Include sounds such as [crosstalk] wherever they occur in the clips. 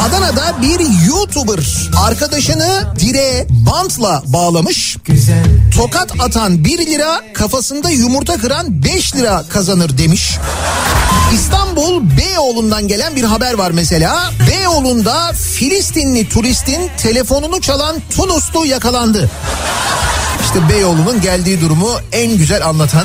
Adana'da bir YouTuber arkadaşını direğe bantla bağlamış. Tokat atan 1 lira, kafasında yumurta kıran 5 lira kazanır demiş. İstanbul Beyoğlu'ndan gelen bir haber var mesela. Beyoğlu'nda Filistinli turistin telefonunu çalan Tunuslu yakalandı. İşte Beyoğlu'nun geldiği durumu en güzel anlatan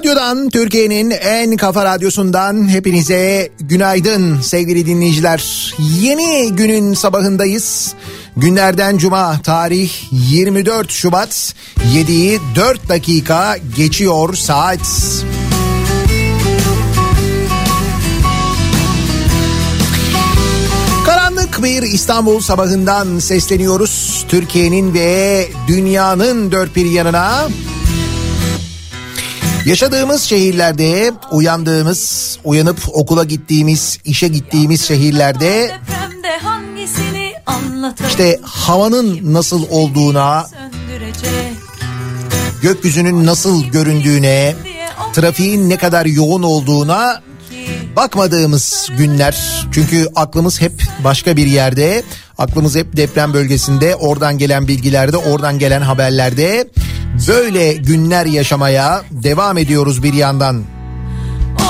Radyo'dan Türkiye'nin en kafa radyosundan hepinize günaydın sevgili dinleyiciler. Yeni günün sabahındayız. Günlerden cuma tarih 24 Şubat 7'yi 4 dakika geçiyor saat. Karanlık bir İstanbul sabahından sesleniyoruz. Türkiye'nin ve dünyanın dört bir yanına. Yaşadığımız şehirlerde, uyandığımız, uyanıp okula gittiğimiz, işe gittiğimiz şehirlerde işte havanın nasıl olduğuna, gökyüzünün nasıl göründüğüne, trafiğin ne kadar yoğun olduğuna bakmadığımız günler. Çünkü aklımız hep başka bir yerde. Aklımız hep deprem bölgesinde, oradan gelen bilgilerde, oradan gelen haberlerde. Böyle günler yaşamaya devam ediyoruz bir yandan.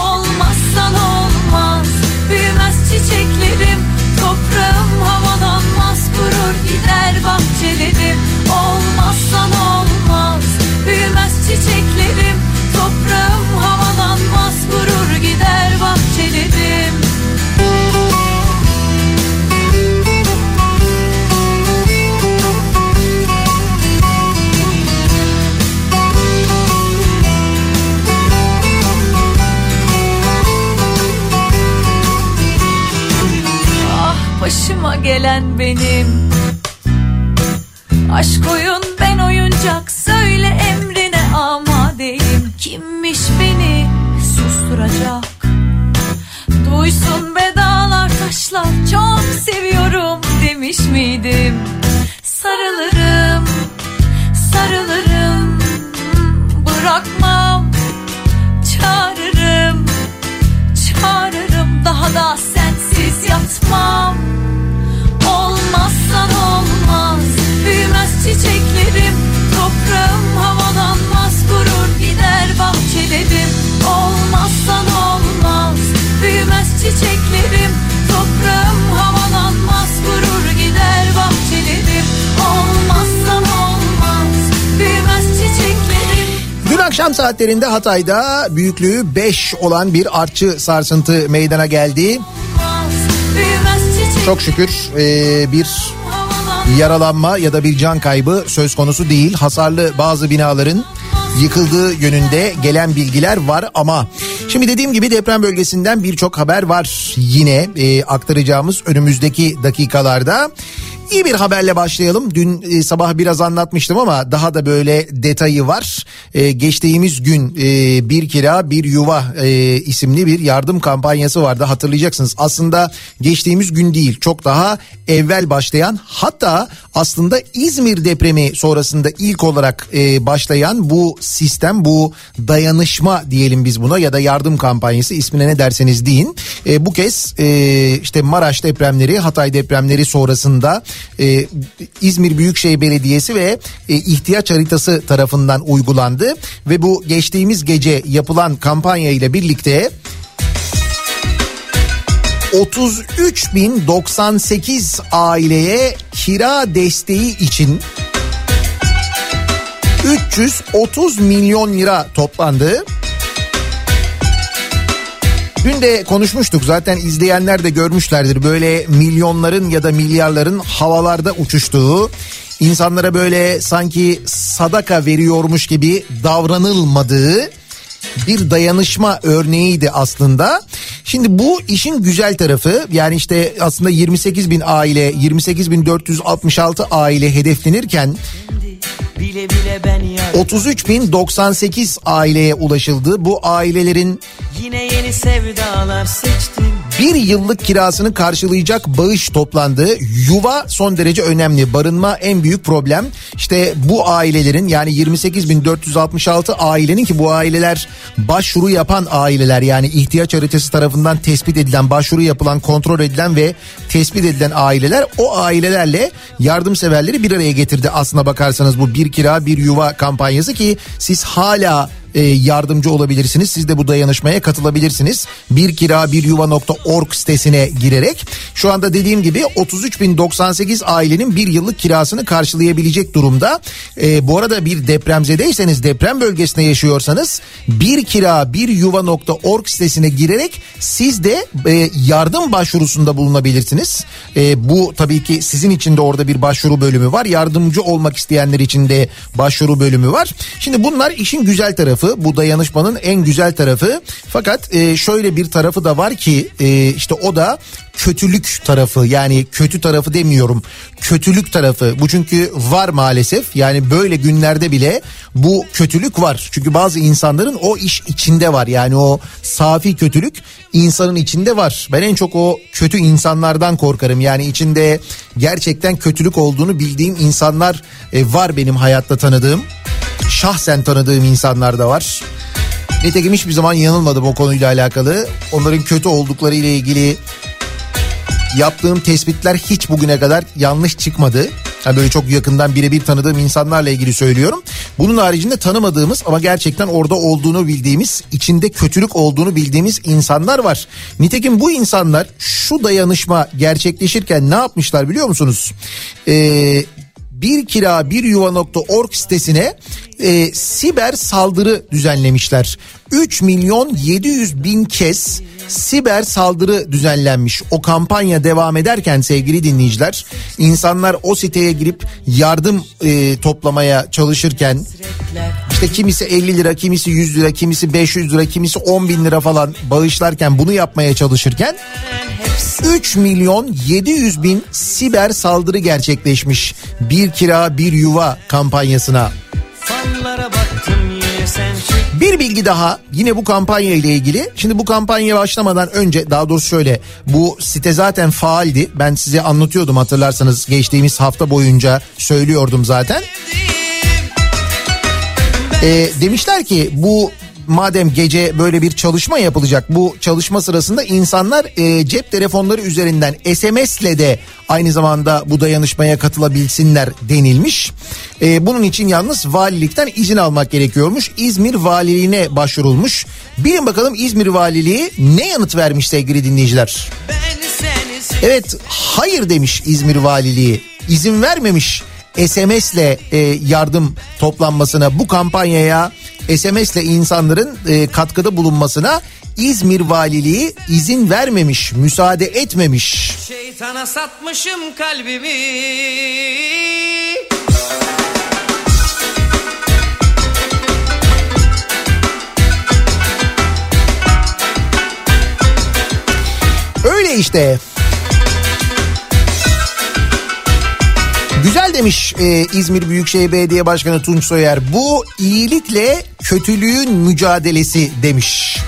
Olmazsan olmaz, büyümez çiçeklerim, toprağım havalanmaz, kurur gider bahçelerim. Olmazsan olmaz, büyümez çiçeklerim, toprağım havalanmaz, kurur gider bahçelerim. Gelen benim. Aşk oyun ben oyuncak söyle emrine amadeyim. Kimmiş beni susturacak? Duysun bedalar taşlar çok seviyorum demiş miydim? Sarılırım sarılırım bırakmam. Çağırırım çağırırım daha da yatmam olmazsan olmaz. Büyümez çiçeklerim. Toprağım havalanmaz. Gurur gider bahçelerim. Olmazsan olmaz. Büyümez çiçeklerim. Toprağım havalanmaz akşam saatlerinde Hatay'da büyüklüğü 5 olan bir artçı sarsıntı meydana geldi. Çok şükür e, bir yaralanma ya da bir can kaybı söz konusu değil. Hasarlı bazı binaların yıkıldığı yönünde gelen bilgiler var ama şimdi dediğim gibi deprem bölgesinden birçok haber var yine e, aktaracağımız önümüzdeki dakikalarda. İyi bir haberle başlayalım. Dün e, sabah biraz anlatmıştım ama daha da böyle detayı var. E, geçtiğimiz gün e, bir kira bir yuva e, isimli bir yardım kampanyası vardı hatırlayacaksınız. Aslında geçtiğimiz gün değil çok daha evvel başlayan hatta aslında İzmir depremi sonrasında ilk olarak e, başlayan bu sistem bu dayanışma diyelim biz buna ya da yardım kampanyası ismine ne derseniz deyin. E, bu kez e, işte Maraş depremleri Hatay depremleri sonrasında e, İzmir Büyükşehir Belediyesi ve e, ihtiyaç haritası tarafından uygulandı ve bu geçtiğimiz gece yapılan kampanya ile birlikte 33.098 aileye kira desteği için 330 milyon lira toplandı. Dün de konuşmuştuk zaten izleyenler de görmüşlerdir böyle milyonların ya da milyarların havalarda uçuştuğu insanlara böyle sanki sadaka veriyormuş gibi davranılmadığı bir dayanışma örneğiydi aslında. Şimdi bu işin güzel tarafı yani işte aslında 28 bin aile 28 bin 466 aile hedeflenirken Bile bile ben yar 33.098 aileye ulaşıldı. Bu ailelerin Yine yeni sevdalar seçtim bir yıllık kirasını karşılayacak bağış toplandı. Yuva son derece önemli. Barınma en büyük problem. İşte bu ailelerin yani 28.466 ailenin ki bu aileler başvuru yapan aileler yani ihtiyaç haritası tarafından tespit edilen, başvuru yapılan, kontrol edilen ve tespit edilen aileler o ailelerle yardımseverleri bir araya getirdi. Aslına bakarsanız bu bir kira bir yuva kampanyası ki siz hala e, yardımcı olabilirsiniz. Siz de bu dayanışmaya katılabilirsiniz. Bir kira bir yuva.org sitesine girerek şu anda dediğim gibi 33.098 ailenin bir yıllık kirasını karşılayabilecek durumda. E, bu arada bir depremzedeyseniz deprem bölgesinde yaşıyorsanız bir kira bir yuva.org sitesine girerek siz de e, yardım başvurusunda bulunabilirsiniz. E, bu tabii ki sizin için de orada bir başvuru bölümü var. Yardımcı olmak isteyenler için de başvuru bölümü var. Şimdi bunlar işin güzel tarafı. Bu dayanışmanın en güzel tarafı. Fakat e, şöyle bir tarafı da var ki e, işte o da kötülük tarafı yani kötü tarafı demiyorum kötülük tarafı. Bu çünkü var maalesef. Yani böyle günlerde bile bu kötülük var. Çünkü bazı insanların o iş içinde var. Yani o safi kötülük insanın içinde var. Ben en çok o kötü insanlardan korkarım. Yani içinde gerçekten kötülük olduğunu bildiğim insanlar e, var benim hayatta tanıdığım. Şahsen tanıdığım insanlar da var. Nitekim hiçbir zaman yanılmadım o konuyla alakalı. Onların kötü oldukları ile ilgili yaptığım tespitler hiç bugüne kadar yanlış çıkmadı. Yani böyle çok yakından birebir tanıdığım insanlarla ilgili söylüyorum. Bunun haricinde tanımadığımız ama gerçekten orada olduğunu bildiğimiz, içinde kötülük olduğunu bildiğimiz insanlar var. Nitekim bu insanlar şu dayanışma gerçekleşirken ne yapmışlar biliyor musunuz? Ee, bir kira bir yuva.org sitesine e, siber saldırı düzenlemişler. 3 milyon 700 bin kez siber saldırı düzenlenmiş. O kampanya devam ederken sevgili dinleyiciler insanlar o siteye girip yardım e, toplamaya çalışırken işte kimisi 50 lira kimisi 100 lira kimisi 500 lira kimisi 10 bin lira falan bağışlarken bunu yapmaya çalışırken hepsi 3 milyon 700 bin siber saldırı gerçekleşmiş. Bir kira bir yuva kampanyasına. Bir bilgi daha yine bu kampanya ile ilgili. Şimdi bu kampanya başlamadan önce daha doğrusu şöyle bu site zaten faaldi. Ben size anlatıyordum hatırlarsanız geçtiğimiz hafta boyunca söylüyordum zaten. Ee, demişler ki bu madem gece böyle bir çalışma yapılacak bu çalışma sırasında insanlar e, cep telefonları üzerinden SMS'le de aynı zamanda bu dayanışmaya katılabilsinler denilmiş. E, bunun için yalnız valilikten izin almak gerekiyormuş. İzmir valiliğine başvurulmuş. Bilin bakalım İzmir valiliği ne yanıt vermiş sevgili dinleyiciler? Evet hayır demiş İzmir Valiliği. İzin vermemiş SMS'le e, yardım toplanmasına bu kampanyaya SMS'le insanların e, katkıda bulunmasına İzmir Valiliği izin vermemiş, müsaade etmemiş. Şeytana satmışım kalbimi Öyle işte. Güzel demiş e, İzmir Büyükşehir Belediye Başkanı Tunç Soyer. Bu iyilikle kötülüğün mücadelesi demiş.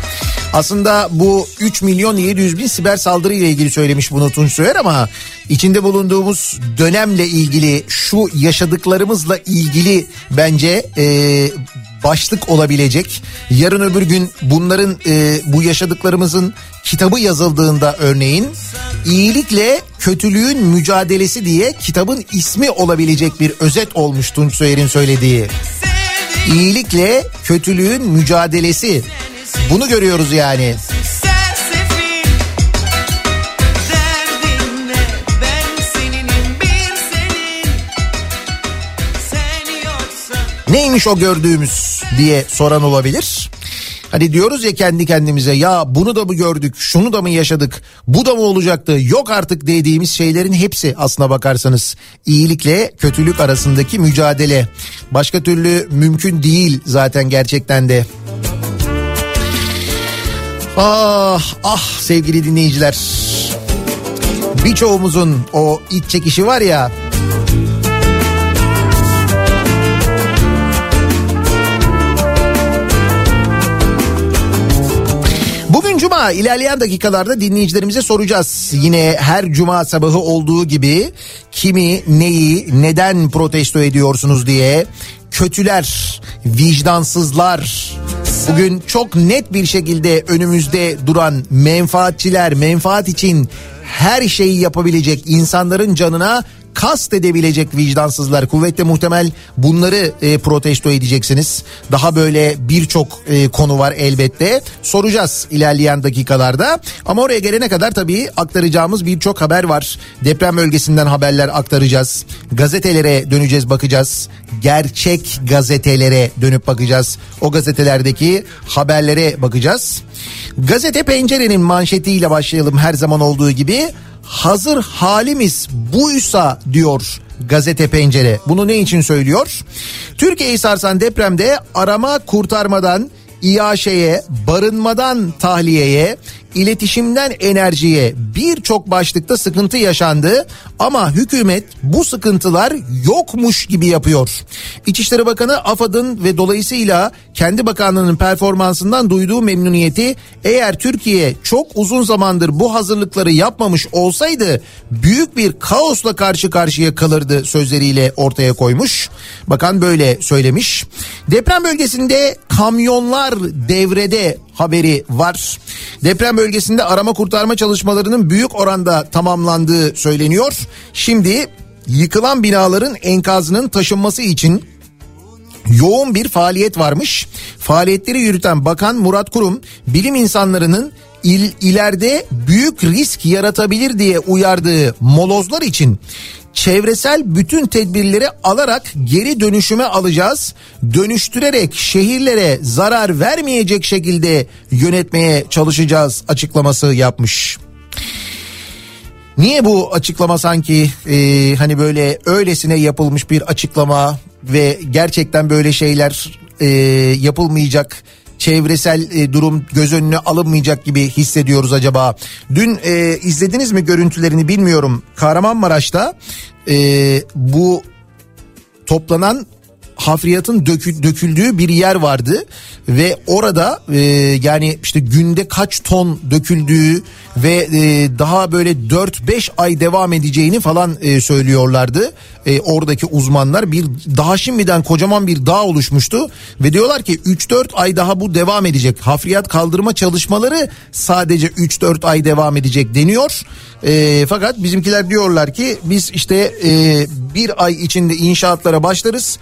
Aslında bu 3 milyon 700 bin siber saldırı ile ilgili söylemiş bunu Tunç Soyer ama içinde bulunduğumuz dönemle ilgili şu yaşadıklarımızla ilgili bence e, başlık olabilecek. Yarın öbür gün bunların e, bu yaşadıklarımızın kitabı yazıldığında örneğin iyilikle kötülüğün mücadelesi diye kitabın ismi olabilecek bir özet olmuş Tunç Soyer'in söylediği. İyilikle kötülüğün mücadelesi. Bunu görüyoruz yani. Neymiş o gördüğümüz diye soran olabilir. Hani diyoruz ya kendi kendimize ya bunu da mı gördük, şunu da mı yaşadık, bu da mı olacaktı, yok artık dediğimiz şeylerin hepsi aslına bakarsanız iyilikle kötülük arasındaki mücadele. Başka türlü mümkün değil zaten gerçekten de. Ah ah sevgili dinleyiciler. Birçoğumuzun o iç çekişi var ya Cuma ilerleyen dakikalarda dinleyicilerimize soracağız. Yine her cuma sabahı olduğu gibi kimi neyi neden protesto ediyorsunuz diye kötüler, vicdansızlar bugün çok net bir şekilde önümüzde duran menfaatçiler, menfaat için her şeyi yapabilecek insanların canına kast edebilecek vicdansızlar kuvvetle muhtemel bunları e, protesto edeceksiniz. Daha böyle birçok e, konu var elbette. Soracağız ilerleyen dakikalarda. Ama oraya gelene kadar tabii aktaracağımız birçok haber var. Deprem bölgesinden haberler aktaracağız. Gazetelere döneceğiz bakacağız. Gerçek gazetelere dönüp bakacağız. O gazetelerdeki haberlere bakacağız. Gazete Pencere'nin manşetiyle başlayalım her zaman olduğu gibi hazır halimiz buysa diyor gazete pencere. Bunu ne için söylüyor? Türkiye'yi sarsan depremde arama kurtarmadan İAŞ'ye, barınmadan tahliyeye, iletişimden enerjiye birçok başlıkta sıkıntı yaşandı ama hükümet bu sıkıntılar yokmuş gibi yapıyor. İçişleri Bakanı AFAD'ın ve dolayısıyla kendi bakanlığının performansından duyduğu memnuniyeti eğer Türkiye çok uzun zamandır bu hazırlıkları yapmamış olsaydı büyük bir kaosla karşı karşıya kalırdı sözleriyle ortaya koymuş. Bakan böyle söylemiş. Deprem bölgesinde kamyonlar devrede haberi var. Deprem bölgesinde arama kurtarma çalışmalarının büyük oranda tamamlandığı söyleniyor. Şimdi yıkılan binaların enkazının taşınması için yoğun bir faaliyet varmış. Faaliyetleri yürüten Bakan Murat Kurum bilim insanlarının il, ileride büyük risk yaratabilir diye uyardığı molozlar için çevresel bütün tedbirleri alarak geri dönüşüme alacağız. Dönüştürerek şehirlere zarar vermeyecek şekilde yönetmeye çalışacağız açıklaması yapmış. Niye bu açıklama sanki e, hani böyle öylesine yapılmış bir açıklama ve gerçekten böyle şeyler e, yapılmayacak çevresel e, durum göz önüne alınmayacak gibi hissediyoruz acaba? Dün e, izlediniz mi görüntülerini bilmiyorum. Kahramanmaraş'ta e, bu toplanan hafriyatın dökü, döküldüğü bir yer vardı ve orada e, yani işte günde kaç ton döküldüğü ve e, daha böyle 4-5 ay devam edeceğini falan e, söylüyorlardı. E, oradaki uzmanlar bir daha şimdiden kocaman bir dağ oluşmuştu ve diyorlar ki 3-4 ay daha bu devam edecek. Hafriyat kaldırma çalışmaları sadece 3-4 ay devam edecek deniyor. E, fakat bizimkiler diyorlar ki biz işte e, bir ay içinde inşaatlara başlarız.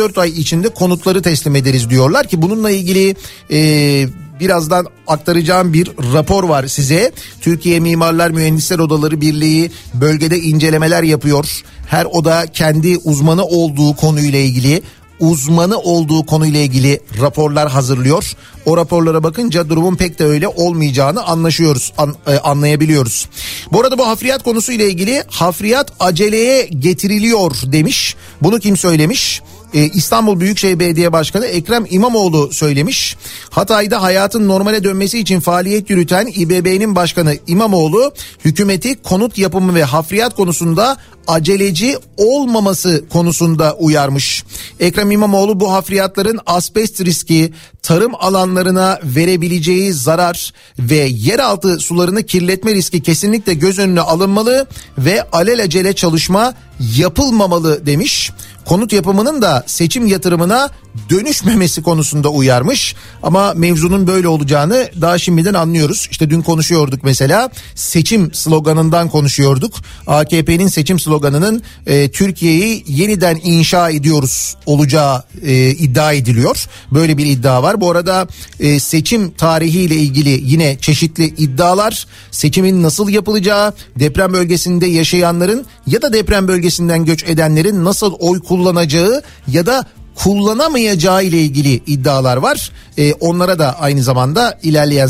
3-4 ay içinde konutları teslim ederiz diyorlar ki bununla ilgili e, birazdan aktaracağım bir rapor var size. Türkiye Mimarlar Mühendisler Odaları Birliği bölgede incelemeler yapıyor. Her oda kendi uzmanı olduğu konuyla ilgili uzmanı olduğu konuyla ilgili raporlar hazırlıyor. O raporlara bakınca durumun pek de öyle olmayacağını anlaşıyoruz, an, e, anlayabiliyoruz. Bu arada bu hafriyat konusuyla ilgili hafriyat aceleye getiriliyor demiş. Bunu kim söylemiş? Ee, İstanbul Büyükşehir Belediye Başkanı Ekrem İmamoğlu söylemiş. Hatay'da hayatın normale dönmesi için faaliyet yürüten İBB'nin başkanı İmamoğlu hükümeti konut yapımı ve hafriyat konusunda aceleci olmaması konusunda uyarmış. Ekrem İmamoğlu bu hafriyatların asbest riski, tarım alanlarına verebileceği zarar ve yeraltı sularını kirletme riski kesinlikle göz önüne alınmalı ve alelacele çalışma yapılmamalı demiş. Konut yapımının da seçim yatırımına dönüşmemesi konusunda uyarmış. Ama mevzunun böyle olacağını daha şimdiden anlıyoruz. İşte dün konuşuyorduk mesela seçim sloganından konuşuyorduk. AKP'nin seçim sloganının e, Türkiye'yi yeniden inşa ediyoruz olacağı e, iddia ediliyor. Böyle bir iddia var. Bu arada e, seçim tarihiyle ilgili yine çeşitli iddialar, seçimin nasıl yapılacağı, deprem bölgesinde yaşayanların ya da deprem bölgesinden göç edenlerin nasıl oy kullanacağı ya da kullanamayacağı ile ilgili iddialar var. Ee, onlara da aynı zamanda ilerleyen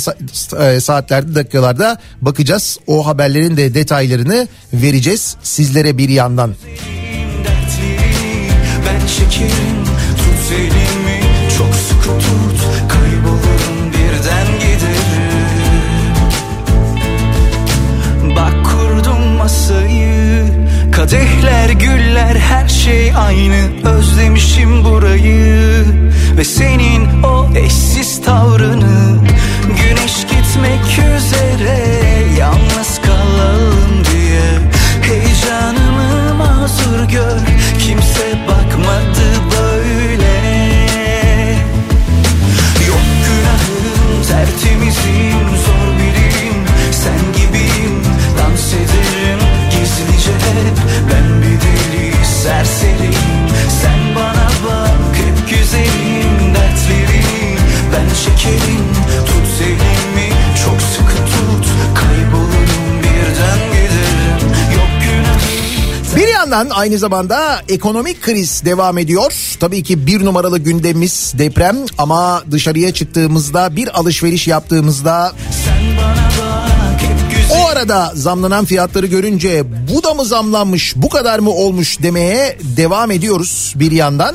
e, saatlerde dakikalarda bakacağız. O haberlerin de detaylarını vereceğiz sizlere bir yandan. ben çekerim Tut elimi Kadehler güller her şey aynı. Özlemişim burayı Ve senin o eşsiz tavrını. Güneş gitmek üzere Yalnız ben çekerim Tut elimi çok sıkı tut Kaybolurum birden giderim Yok günahım Bir yandan aynı zamanda ekonomik kriz devam ediyor. Tabii ki bir numaralı gündemimiz deprem ama dışarıya çıktığımızda bir alışveriş yaptığımızda o arada zamlanan fiyatları görünce bu da mı zamlanmış bu kadar mı olmuş demeye devam ediyoruz bir yandan.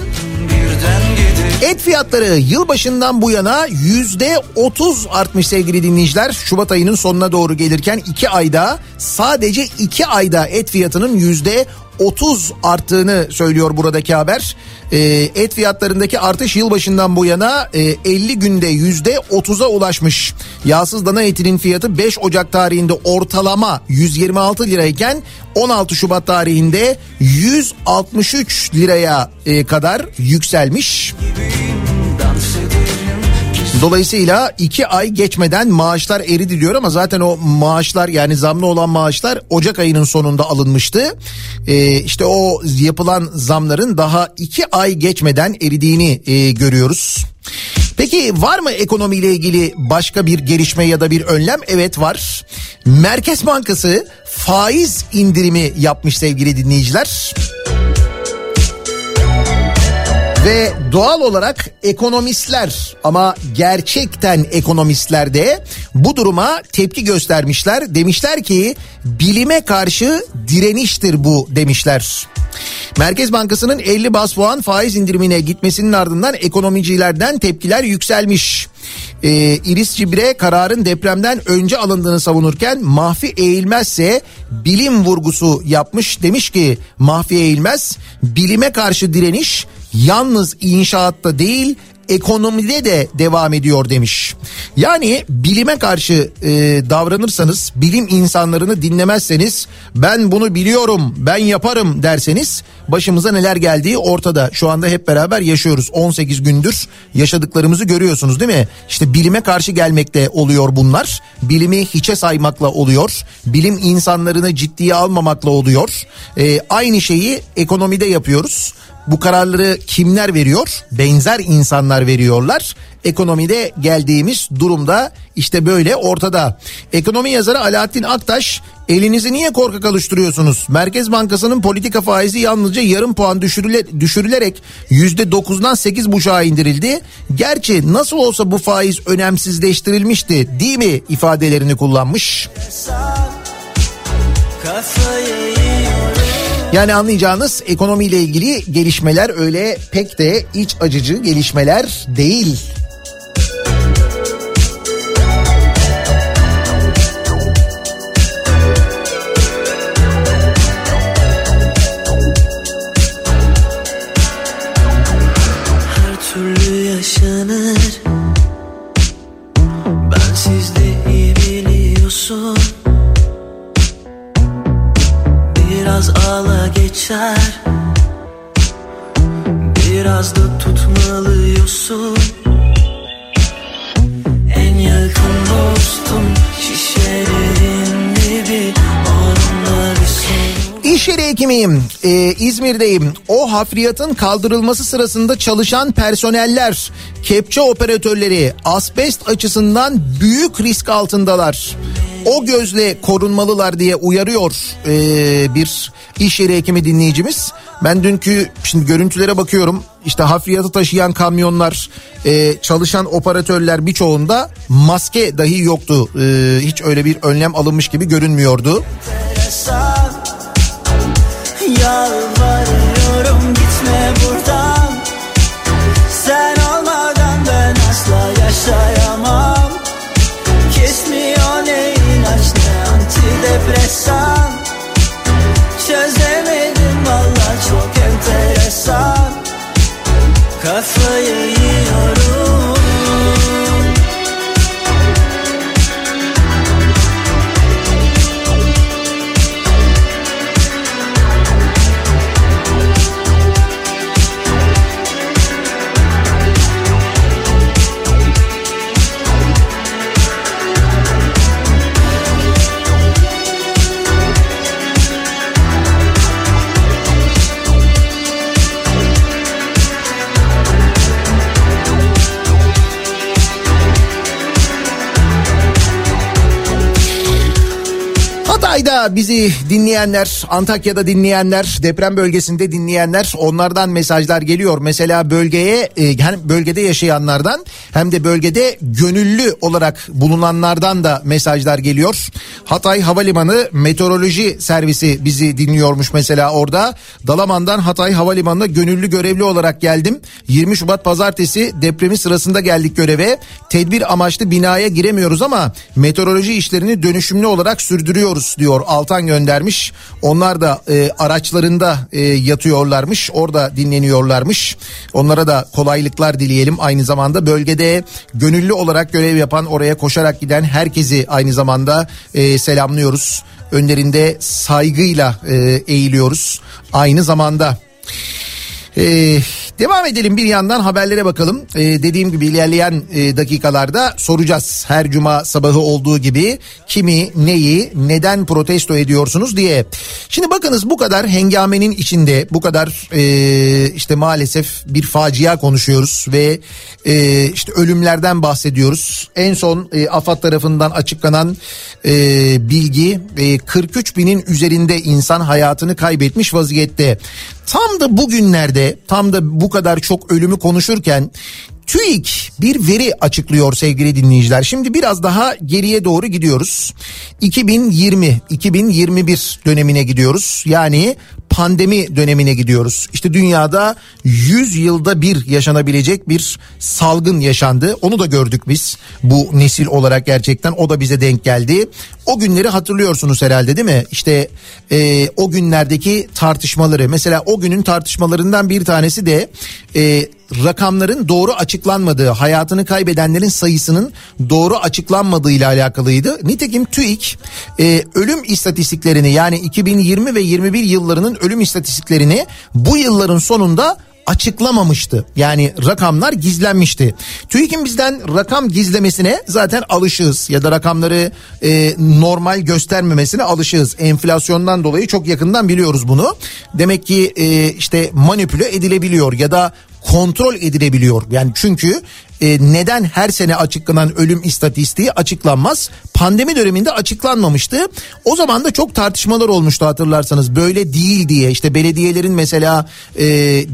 birden Et fiyatları yılbaşından bu yana yüzde otuz artmış sevgili dinleyiciler. Şubat ayının sonuna doğru gelirken iki ayda sadece iki ayda et fiyatının yüzde 30 arttığını söylüyor buradaki haber. Ee, et fiyatlarındaki artış yılbaşından bu yana e, 50 günde yüzde 30'a ulaşmış. Yağsız dana etinin fiyatı 5 Ocak tarihinde ortalama 126 lirayken 16 Şubat tarihinde 163 liraya e, kadar yükselmiş. ederim Dolayısıyla iki ay geçmeden maaşlar eridi diyor ama zaten o maaşlar yani zamlı olan maaşlar Ocak ayının sonunda alınmıştı. Ee, işte o yapılan zamların daha iki ay geçmeden eridiğini e, görüyoruz. Peki var mı ekonomiyle ilgili başka bir gelişme ya da bir önlem? Evet var. Merkez Bankası faiz indirimi yapmış sevgili dinleyiciler. Ve doğal olarak ekonomistler ama gerçekten ekonomistler de bu duruma tepki göstermişler. Demişler ki bilime karşı direniştir bu demişler. Merkez Bankası'nın 50 bas puan faiz indirimine gitmesinin ardından ekonomicilerden tepkiler yükselmiş. Ee, İris Cibre kararın depremden önce alındığını savunurken Mahfi Eğilmezse bilim vurgusu yapmış. Demiş ki Mahfi Eğilmez bilime karşı direniş yalnız inşaatta değil ekonomide de devam ediyor demiş. Yani bilime karşı e, davranırsanız, bilim insanlarını dinlemezseniz, ben bunu biliyorum, ben yaparım derseniz başımıza neler geldiği ortada. Şu anda hep beraber yaşıyoruz. 18 gündür yaşadıklarımızı görüyorsunuz değil mi? İşte bilime karşı gelmekle oluyor bunlar. Bilimi hiçe saymakla oluyor. Bilim insanlarını ciddiye almamakla oluyor. E, aynı şeyi ekonomide yapıyoruz. Bu kararları kimler veriyor? Benzer insanlar veriyorlar. Ekonomide geldiğimiz durumda işte böyle ortada. Ekonomi yazarı Alaaddin Aktaş elinizi niye korkak alıştırıyorsunuz? Merkez Bankası'nın politika faizi yalnızca yarım puan düşürüle, düşürülerek %9'dan 8,5'a indirildi. Gerçi nasıl olsa bu faiz önemsizleştirilmişti değil mi ifadelerini kullanmış. Yani anlayacağınız ekonomiyle ilgili gelişmeler öyle pek de iç acıcı gelişmeler değil. Biraz da tutmalıyorsun En yakın dostum şişelerin dibi İş yeri hekimiyim. Ee, İzmir'deyim. O hafriyatın kaldırılması sırasında çalışan personeller, kepçe operatörleri asbest açısından büyük risk altındalar. O gözle korunmalılar diye uyarıyor ee, bir iş yeri hekimi dinleyicimiz. Ben dünkü şimdi görüntülere bakıyorum. İşte hafriyatı taşıyan kamyonlar, ee, çalışan operatörler birçoğunda maske dahi yoktu. Ee, hiç öyle bir önlem alınmış gibi görünmüyordu. Yalvarıyorum gitme buradan Sen olmadan ben asla yaşayamam antidepresan Çözemedim valla çok enteresan. Kafayı yiyorum Bizi dinleyenler, Antakya'da dinleyenler, deprem bölgesinde dinleyenler onlardan mesajlar geliyor. Mesela bölgeye e, hem bölgede yaşayanlardan hem de bölgede gönüllü olarak bulunanlardan da mesajlar geliyor. Hatay Havalimanı Meteoroloji Servisi bizi dinliyormuş mesela orada. Dalaman'dan Hatay Havalimanı'na gönüllü görevli olarak geldim. 20 Şubat pazartesi depremi sırasında geldik göreve. Tedbir amaçlı binaya giremiyoruz ama meteoroloji işlerini dönüşümlü olarak sürdürüyoruz diyor Altan göndermiş. Onlar da e, araçlarında e, yatıyorlarmış orada dinleniyorlarmış. Onlara da kolaylıklar dileyelim aynı zamanda bölgede gönüllü olarak görev yapan oraya koşarak giden herkesi aynı zamanda e, selamlıyoruz. Önlerinde saygıyla e, eğiliyoruz aynı zamanda. Ee, devam edelim bir yandan haberlere bakalım. Ee, dediğim gibi ilerleyen e, dakikalarda soracağız. Her cuma sabahı olduğu gibi kimi, neyi, neden protesto ediyorsunuz diye. Şimdi bakınız bu kadar hengamenin içinde bu kadar e, işte maalesef bir facia konuşuyoruz ve e, işte ölümlerden bahsediyoruz. En son e, AFAD tarafından açıklanan e, bilgi e, 43 binin üzerinde insan hayatını kaybetmiş vaziyette. Tam da bugünlerde tam da bu kadar çok ölümü konuşurken TÜİK bir veri açıklıyor sevgili dinleyiciler. Şimdi biraz daha geriye doğru gidiyoruz. 2020 2021 dönemine gidiyoruz. Yani pandemi dönemine gidiyoruz. İşte dünyada 100 yılda bir yaşanabilecek bir salgın yaşandı. Onu da gördük biz bu nesil olarak gerçekten o da bize denk geldi. O günleri hatırlıyorsunuz herhalde değil mi? İşte e, o günlerdeki tartışmaları mesela o günün tartışmalarından bir tanesi de e, rakamların doğru açıklanmadığı, hayatını kaybedenlerin sayısının doğru açıklanmadığı ile alakalıydı. Nitekim TÜİK e, ölüm istatistiklerini yani 2020 ve 21 yıllarının ölüm istatistiklerini bu yılların sonunda açıklamamıştı. Yani rakamlar gizlenmişti. TÜİK'in bizden rakam gizlemesine zaten alışığız ya da rakamları e, normal göstermemesine alışığız. Enflasyondan dolayı çok yakından biliyoruz bunu. Demek ki e, işte manipüle edilebiliyor ya da kontrol edilebiliyor. Yani çünkü e, neden her sene açıklanan ölüm istatistiği açıklanmaz? Pandemi döneminde açıklanmamıştı. O zaman da çok tartışmalar olmuştu hatırlarsanız. Böyle değil diye işte belediyelerin mesela e,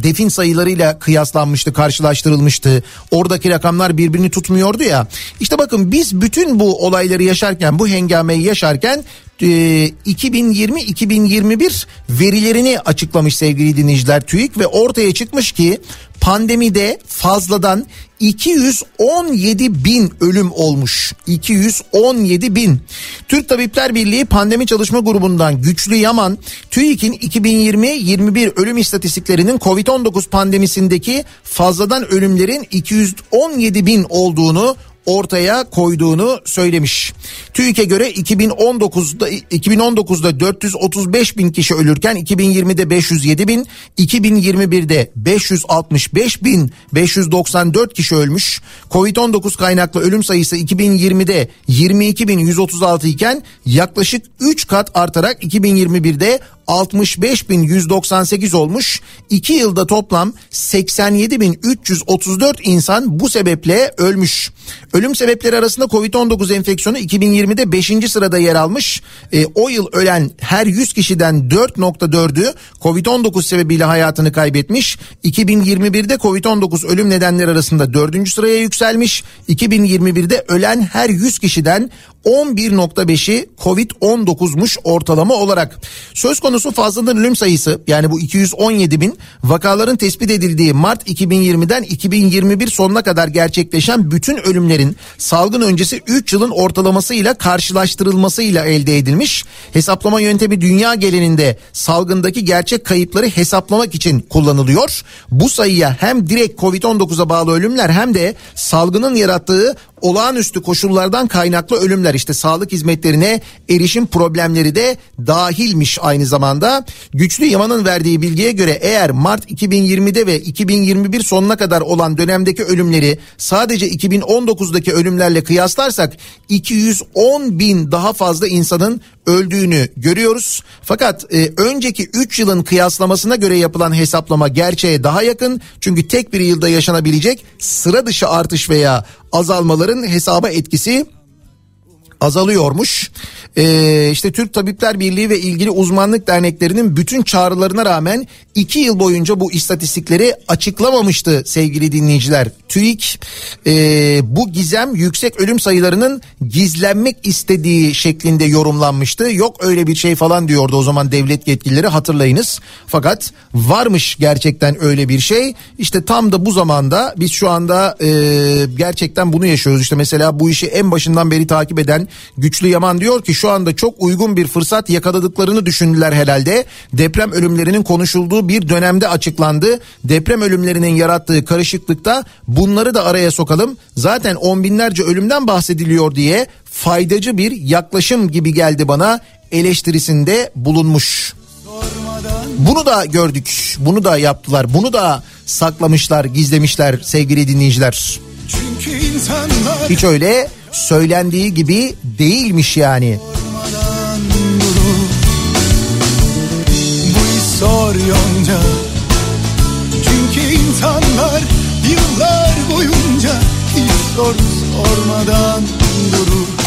defin sayılarıyla kıyaslanmıştı, karşılaştırılmıştı. Oradaki rakamlar birbirini tutmuyordu ya. İşte bakın biz bütün bu olayları yaşarken, bu hengameyi yaşarken 2020-2021 verilerini açıklamış sevgili dinleyiciler TÜİK ve ortaya çıkmış ki pandemide fazladan 217 bin ölüm olmuş. 217 bin. Türk Tabipler Birliği Pandemi Çalışma Grubu'ndan Güçlü Yaman, TÜİK'in 2020-21 ölüm istatistiklerinin Covid-19 pandemisindeki fazladan ölümlerin 217 bin olduğunu ortaya koyduğunu söylemiş. TÜİK'e göre 2019'da 2019'da 435 bin kişi ölürken 2020'de 507 bin, 2021'de 565 bin 594 kişi ölmüş. Covid-19 kaynaklı ölüm sayısı 2020'de 22 bin 136 iken yaklaşık 3 kat artarak 2021'de 65.198 olmuş. 2 yılda toplam 87.334 insan bu sebeple ölmüş. Ölüm sebepleri arasında Covid-19 enfeksiyonu 2020'de 5. sırada yer almış. E, o yıl ölen her 100 kişiden 4.4'ü Covid-19 sebebiyle hayatını kaybetmiş. 2021'de Covid-19 ölüm nedenleri arasında 4. sıraya yükselmiş. 2021'de ölen her 100 kişiden 11.5'i Covid-19'muş ortalama olarak. Söz konusu fazladan ölüm sayısı yani bu 217 bin vakaların tespit edildiği Mart 2020'den 2021 sonuna kadar gerçekleşen bütün ölümlerin salgın öncesi 3 yılın ortalamasıyla karşılaştırılmasıyla elde edilmiş. Hesaplama yöntemi dünya genelinde salgındaki gerçek kayıpları hesaplamak için kullanılıyor. Bu sayıya hem direkt Covid-19'a bağlı ölümler hem de salgının yarattığı olağanüstü koşullardan kaynaklı ölümler işte sağlık hizmetlerine erişim problemleri de dahilmiş aynı zamanda. Güçlü Yaman'ın verdiği bilgiye göre eğer Mart 2020'de ve 2021 sonuna kadar olan dönemdeki ölümleri sadece 2019'daki ölümlerle kıyaslarsak 210 bin daha fazla insanın öldüğünü görüyoruz. Fakat e, önceki 3 yılın kıyaslamasına göre yapılan hesaplama gerçeğe daha yakın. Çünkü tek bir yılda yaşanabilecek sıra dışı artış veya azalmaların hesaba etkisi azalıyormuş. Ee, işte Türk Tabipler Birliği ve ilgili uzmanlık derneklerinin bütün çağrılarına rağmen iki yıl boyunca bu istatistikleri açıklamamıştı sevgili dinleyiciler. TÜİK e, bu gizem yüksek ölüm sayılarının gizlenmek istediği şeklinde yorumlanmıştı. Yok öyle bir şey falan diyordu o zaman devlet yetkilileri hatırlayınız. Fakat varmış gerçekten öyle bir şey. İşte tam da bu zamanda biz şu anda e, gerçekten bunu yaşıyoruz. İşte mesela bu işi en başından beri takip eden Güçlü Yaman diyor ki şu anda çok uygun bir fırsat yakaladıklarını düşündüler herhalde. Deprem ölümlerinin konuşulduğu bir dönemde açıklandı. Deprem ölümlerinin yarattığı karışıklıkta bunları da araya sokalım. Zaten on binlerce ölümden bahsediliyor diye faydacı bir yaklaşım gibi geldi bana eleştirisinde bulunmuş. Bunu da gördük. Bunu da yaptılar. Bunu da saklamışlar, gizlemişler sevgili dinleyiciler. Hiç öyle söylendiği gibi değilmiş yani. yonca Çünkü insanlar yıllar boyunca Hiç soru sormadan durur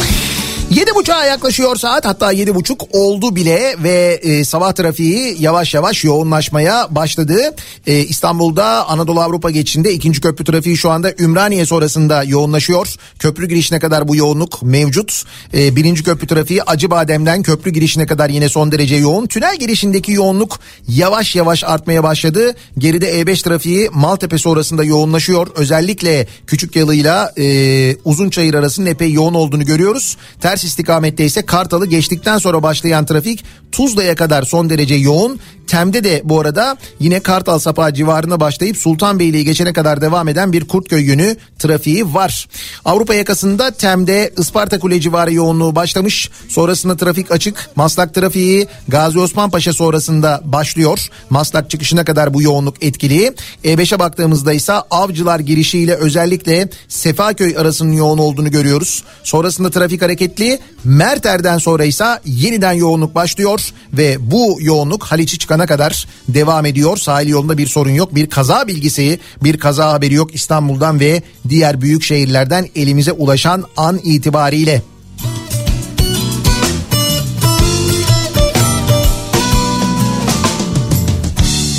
Yedi buçuğa yaklaşıyor saat hatta yedi buçuk oldu bile ve e, sabah trafiği yavaş yavaş yoğunlaşmaya başladı. E, İstanbul'da Anadolu Avrupa geçişinde ikinci köprü trafiği şu anda Ümraniye sonrasında yoğunlaşıyor. Köprü girişine kadar bu yoğunluk mevcut. E, birinci köprü trafiği Acıbadem'den köprü girişine kadar yine son derece yoğun. Tünel girişindeki yoğunluk yavaş yavaş artmaya başladı. Geride E5 trafiği Maltepe sonrasında yoğunlaşıyor. Özellikle Küçük Yalı'yla e, Uzunçayır arasının epey yoğun olduğunu görüyoruz. Ters istikamette ise Kartal'ı geçtikten sonra başlayan trafik Tuzla'ya kadar son derece yoğun. Tem'de de bu arada yine Kartal Sapağı civarına başlayıp Sultanbeyli'yi geçene kadar devam eden bir Kurtköy yönü trafiği var. Avrupa yakasında Tem'de Isparta Kule civarı yoğunluğu başlamış. Sonrasında trafik açık. Maslak trafiği Gazi Osman Paşa sonrasında başlıyor. Maslak çıkışına kadar bu yoğunluk etkili. E5'e baktığımızda ise Avcılar girişiyle özellikle Sefaköy arasının yoğun olduğunu görüyoruz. Sonrasında trafik hareketli. Merter'den sonra ise yeniden yoğunluk başlıyor ve bu yoğunluk Haliç'i çıkana kadar devam ediyor. Sahil yolunda bir sorun yok. Bir kaza bilgisi, bir kaza haberi yok İstanbul'dan ve diğer büyük şehirlerden elimize ulaşan an itibariyle.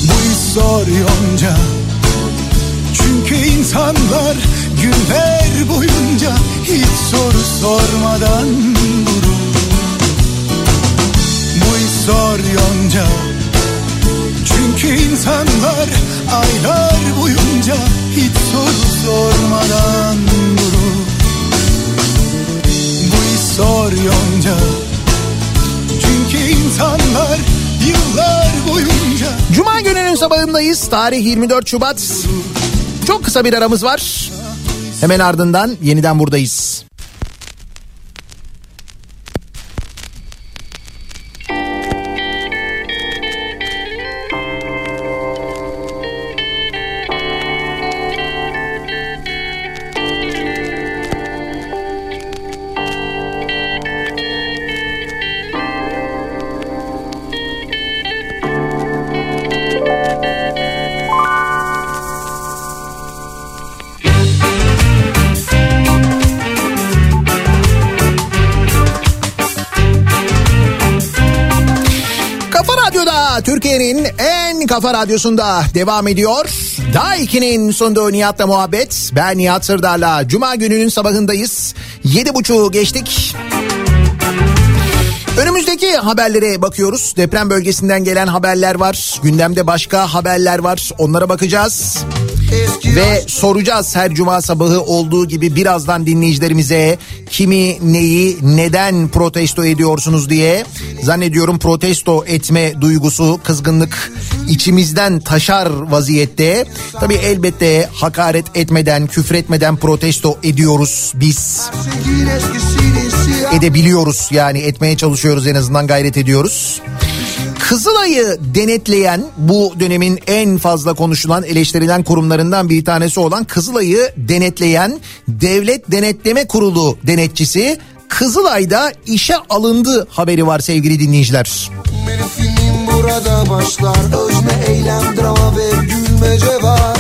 Bu iş zor yonca Çünkü insanlar günler boyunca Hiç soru sormadan durur Bu iş zor yonca Çünkü insanlar aylar boyunca Hiç soru sormadan durur Bu iş zor Çünkü insanlar yıllar boyunca Cuma gününün sabahındayız. Tarih 24 Şubat. Çok kısa bir aramız var. Hemen ardından yeniden buradayız. Kafa radyosunda devam ediyor. Daha 2'nin sunduğu Nihat'la muhabbet. Ben Nihat Sırdar'la Cuma gününün sabahındayız. Yedi buçuğu geçtik. Önümüzdeki haberlere bakıyoruz. Deprem bölgesinden gelen haberler var. Gündemde başka haberler var. Onlara bakacağız. Ve soracağız her cuma sabahı olduğu gibi birazdan dinleyicilerimize kimi neyi neden protesto ediyorsunuz diye zannediyorum protesto etme duygusu kızgınlık içimizden taşar vaziyette. Tabii elbette hakaret etmeden küfretmeden protesto ediyoruz biz. Edebiliyoruz yani etmeye çalışıyoruz en azından gayret ediyoruz. Kızılay'ı denetleyen bu dönemin en fazla konuşulan eleştirilen kurumlarından bir tanesi olan Kızılay'ı denetleyen Devlet Denetleme Kurulu denetçisi Kızılay'da işe alındı haberi var sevgili dinleyiciler. Benim burada başlar Özne eylem drama ve gülmece var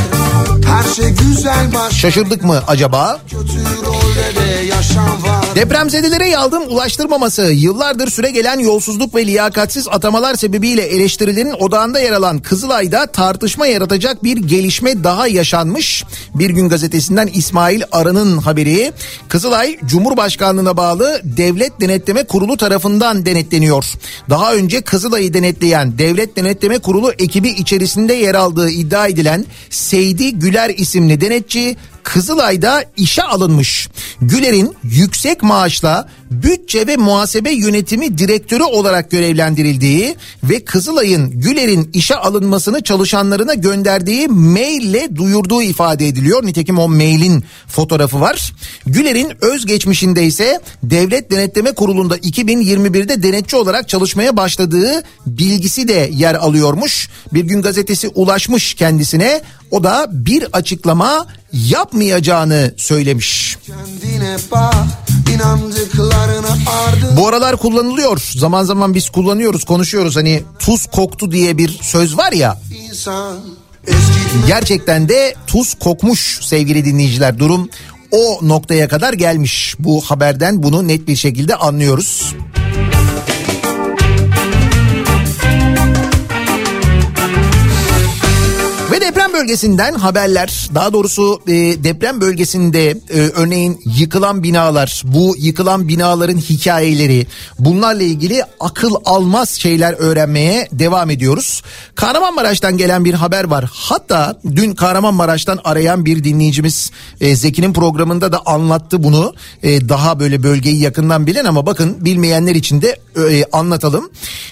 Her şey güzel baş Şaşırdık mı acaba? Kötü rolde de yaşam var Depremzedelere yardım ulaştırmaması, yıllardır süre gelen yolsuzluk ve liyakatsiz atamalar sebebiyle eleştirilerin odağında yer alan Kızılay'da tartışma yaratacak bir gelişme daha yaşanmış. Bir gün gazetesinden İsmail Arı'nın haberi. Kızılay Cumhurbaşkanlığına bağlı Devlet Denetleme Kurulu tarafından denetleniyor. Daha önce Kızılay'ı denetleyen Devlet Denetleme Kurulu ekibi içerisinde yer aldığı iddia edilen Seydi Güler isimli denetçi Kızılay'da işe alınmış. Güler'in yüksek maaşla bütçe ve muhasebe yönetimi direktörü olarak görevlendirildiği ve Kızılay'ın Güler'in işe alınmasını çalışanlarına gönderdiği maille duyurduğu ifade ediliyor. Nitekim o mailin fotoğrafı var. Güler'in özgeçmişinde ise Devlet Denetleme Kurulu'nda 2021'de denetçi olarak çalışmaya başladığı bilgisi de yer alıyormuş. Bir gün gazetesi ulaşmış kendisine. O da bir açıklama yapmayacağını söylemiş. Kendine bak Bu aralar kullanılıyor. Zaman zaman biz kullanıyoruz, konuşuyoruz. Hani tuz koktu diye bir söz var ya. Gerçekten de tuz kokmuş sevgili dinleyiciler. Durum o noktaya kadar gelmiş. Bu haberden bunu net bir şekilde anlıyoruz. Ve bölgesinden haberler daha doğrusu e, deprem bölgesinde e, örneğin yıkılan binalar bu yıkılan binaların hikayeleri bunlarla ilgili akıl almaz şeyler öğrenmeye devam ediyoruz. Kahramanmaraş'tan gelen bir haber var hatta dün Kahramanmaraş'tan arayan bir dinleyicimiz e, Zeki'nin programında da anlattı bunu E, daha böyle bölgeyi yakından bilen ama bakın bilmeyenler için de e, anlatalım.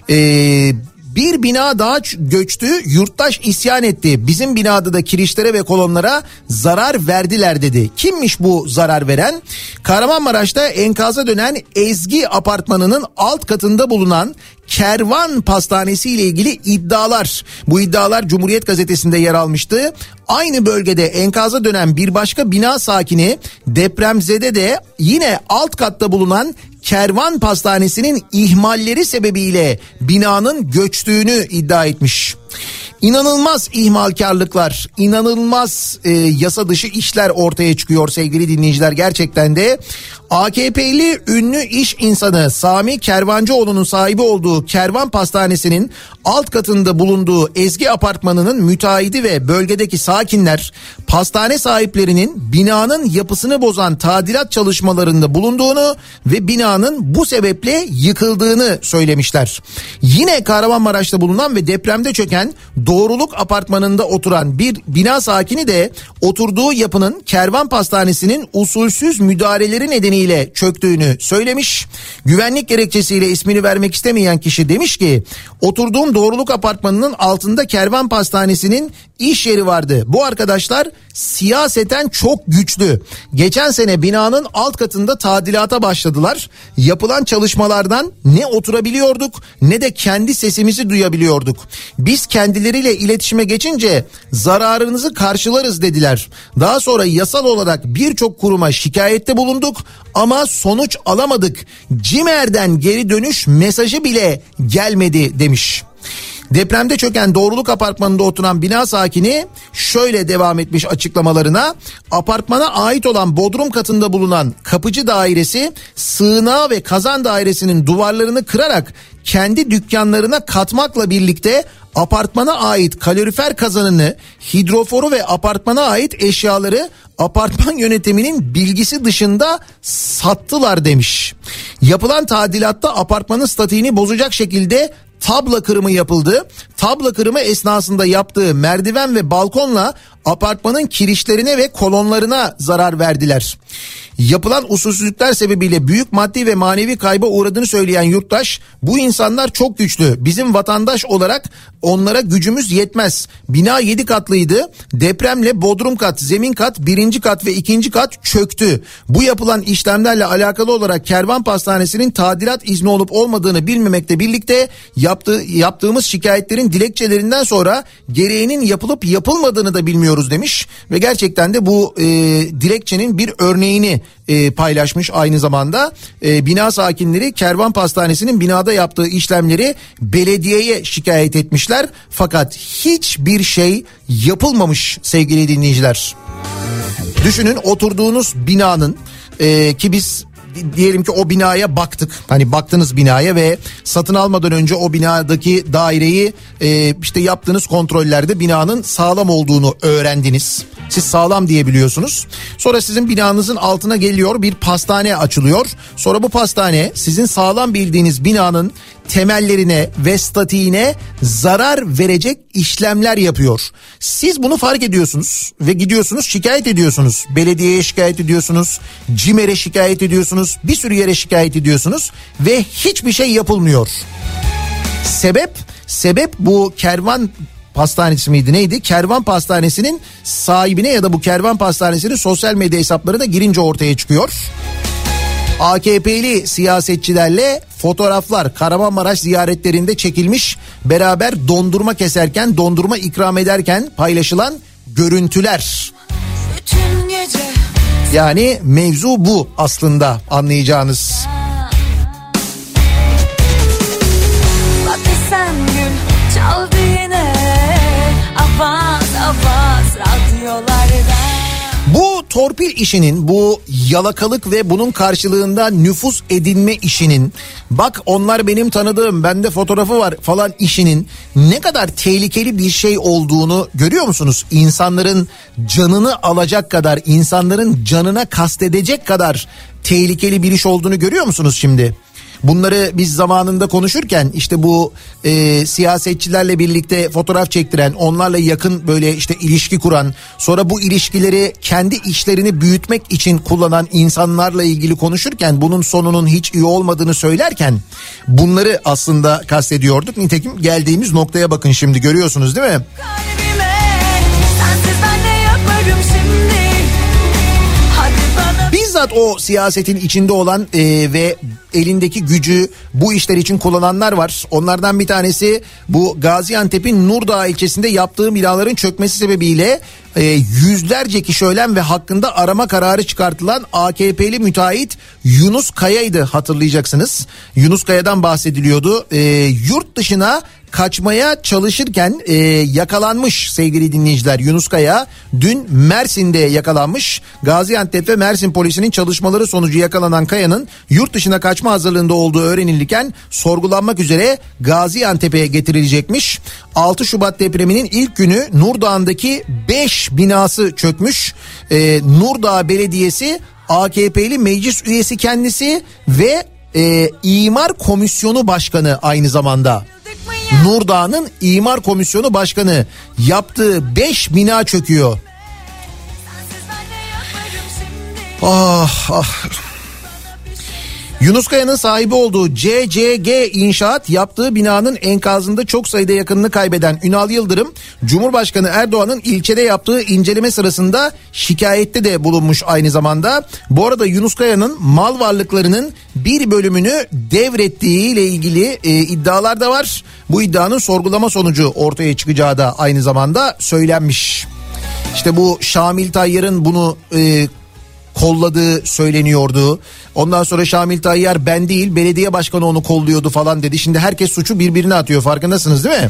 Eee bir bina daha göçtü, yurttaş isyan etti. Bizim binada da kirişlere ve kolonlara zarar verdiler dedi. Kimmiş bu zarar veren? Kahramanmaraş'ta enkaza dönen Ezgi apartmanının alt katında bulunan Kervan Pastanesi ile ilgili iddialar. Bu iddialar Cumhuriyet Gazetesi'nde yer almıştı. Aynı bölgede enkaza dönen bir başka bina sakini depremzede de yine alt katta bulunan Kervan Pastanesi'nin ihmalleri sebebiyle binanın göçtüğünü iddia etmiş. İnanılmaz ihmalkarlıklar, inanılmaz e, yasa dışı işler ortaya çıkıyor sevgili dinleyiciler. Gerçekten de AKP'li ünlü iş insanı Sami Kervancıoğlu'nun sahibi olduğu Kervan Pastanesi'nin alt katında bulunduğu Ezgi Apartmanı'nın müteahhidi ve bölgedeki sakinler pastane sahiplerinin binanın yapısını bozan tadilat çalışmalarında bulunduğunu ve binanın bu sebeple yıkıldığını söylemişler. Yine Kahramanmaraş'ta bulunan ve depremde çöken Doğruluk Apartmanı'nda oturan bir bina sakini de oturduğu yapının Kervan Pastanesi'nin usulsüz müdahaleleri nedeniyle çöktüğünü söylemiş. Güvenlik gerekçesiyle ismini vermek istemeyen kişi demiş ki oturduğum Doğruluk Apartmanı'nın altında Kervan Pastanesi'nin iş yeri vardı. Bu arkadaşlar siyaseten çok güçlü. Geçen sene binanın alt katında tadilata başladılar. Yapılan çalışmalardan ne oturabiliyorduk ne de kendi sesimizi duyabiliyorduk. Biz kendileriyle iletişime geçince zararınızı karşılarız dediler. Daha sonra yasal olarak birçok kuruma şikayette bulunduk ama sonuç alamadık. Cimer'den geri dönüş mesajı bile gelmedi demiş. Depremde çöken Doğruluk Apartmanı'nda oturan bina sakini şöyle devam etmiş açıklamalarına. Apartmana ait olan bodrum katında bulunan kapıcı dairesi sığınağı ve kazan dairesinin duvarlarını kırarak kendi dükkanlarına katmakla birlikte apartmana ait kalorifer kazanını, hidroforu ve apartmana ait eşyaları apartman [laughs] yönetiminin bilgisi dışında sattılar demiş. Yapılan tadilatta apartmanın statiğini bozacak şekilde tabla kırımı yapıldı. Tabla kırımı esnasında yaptığı merdiven ve balkonla apartmanın kirişlerine ve kolonlarına zarar verdiler. Yapılan usulsüzlükler sebebiyle büyük maddi ve manevi kayba uğradığını söyleyen yurttaş bu insanlar çok güçlü. Bizim vatandaş olarak onlara gücümüz yetmez. Bina 7 katlıydı. Depremle bodrum kat, zemin kat, birinci kat ve ikinci kat çöktü. Bu yapılan işlemlerle alakalı olarak Kervan Pastanesi'nin tadilat izni olup olmadığını bilmemekle birlikte yaptığı, yaptığımız şikayetlerin dilekçelerinden sonra gereğinin yapılıp yapılmadığını da bilmiyoruz demiş. Ve gerçekten de bu e, dilekçenin bir örneğini e, paylaşmış aynı zamanda. E, bina sakinleri Kervan Pastanesi'nin binada yaptığı işlemleri belediyeye şikayet etmişler. Fakat hiçbir şey yapılmamış sevgili dinleyiciler. Düşünün oturduğunuz binanın e, ki biz diyelim ki o binaya baktık. Hani baktınız binaya ve satın almadan önce o binadaki daireyi e, işte yaptığınız kontrollerde binanın sağlam olduğunu öğrendiniz. Siz sağlam diyebiliyorsunuz. Sonra sizin binanızın altına geliyor bir pastane açılıyor. Sonra bu pastane sizin sağlam bildiğiniz binanın temellerine ve statiğine zarar verecek işlemler yapıyor. Siz bunu fark ediyorsunuz ve gidiyorsunuz şikayet ediyorsunuz. Belediyeye şikayet ediyorsunuz, CİMER'e şikayet ediyorsunuz, bir sürü yere şikayet ediyorsunuz ve hiçbir şey yapılmıyor. Sebep sebep bu kervan pastanesi miydi neydi? Kervan pastanesinin sahibine ya da bu kervan pastanesinin sosyal medya hesaplarına girince ortaya çıkıyor. AKP'li siyasetçilerle fotoğraflar Kahramanmaraş ziyaretlerinde çekilmiş beraber dondurma keserken dondurma ikram ederken paylaşılan görüntüler. Yani mevzu bu aslında anlayacağınız. çaldı yine Avaz avaz radyolarda Bu torpil işinin bu yalakalık ve bunun karşılığında nüfus edinme işinin bak onlar benim tanıdığım bende fotoğrafı var falan işinin ne kadar tehlikeli bir şey olduğunu görüyor musunuz? İnsanların canını alacak kadar insanların canına kastedecek kadar tehlikeli bir iş olduğunu görüyor musunuz şimdi? Bunları biz zamanında konuşurken işte bu e, siyasetçilerle birlikte fotoğraf çektiren, onlarla yakın böyle işte ilişki kuran, sonra bu ilişkileri kendi işlerini büyütmek için kullanan insanlarla ilgili konuşurken bunun sonunun hiç iyi olmadığını söylerken bunları aslında kastediyorduk. Nitekim geldiğimiz noktaya bakın şimdi görüyorsunuz değil mi? Kalbime Bizzat o siyasetin içinde olan e, ve elindeki gücü bu işler için kullananlar var. Onlardan bir tanesi bu Gaziantep'in Nurdağ ilçesinde yaptığı binaların çökmesi sebebiyle e, yüzlerce kişi ölen ve hakkında arama kararı çıkartılan AKP'li müteahhit Yunus Kaya'ydı hatırlayacaksınız. Yunus Kaya'dan bahsediliyordu. E, yurt dışına kaçmaya çalışırken e, yakalanmış sevgili dinleyiciler Yunus Kaya dün Mersin'de yakalanmış Gaziantep ve Mersin polisinin çalışmaları sonucu yakalanan Kaya'nın yurt dışına kaçma hazırlığında olduğu öğrenilirken sorgulanmak üzere Gaziantep'e getirilecekmiş 6 Şubat depreminin ilk günü Nurdağ'ındaki 5 binası çökmüş e, Nurdağ Belediyesi AKP'li meclis üyesi kendisi ve e, İmar Komisyonu Başkanı aynı zamanda. Nurdağ'ın İmar Komisyonu Başkanı yaptığı 5 bina çöküyor. Ah ah. Yunus Kaya'nın sahibi olduğu CCG İnşaat yaptığı binanın enkazında çok sayıda yakınını kaybeden Ünal Yıldırım, Cumhurbaşkanı Erdoğan'ın ilçede yaptığı inceleme sırasında şikayette de bulunmuş aynı zamanda. Bu arada Yunus Kaya'nın mal varlıklarının bir bölümünü devrettiği ile ilgili e, iddialar da var. Bu iddianın sorgulama sonucu ortaya çıkacağı da aynı zamanda söylenmiş. İşte bu Şamil Tayyar'ın bunu e, kolladığı söyleniyordu. Ondan sonra Şamil Tayyar ben değil belediye başkanı onu kolluyordu falan dedi. Şimdi herkes suçu birbirine atıyor farkındasınız değil mi?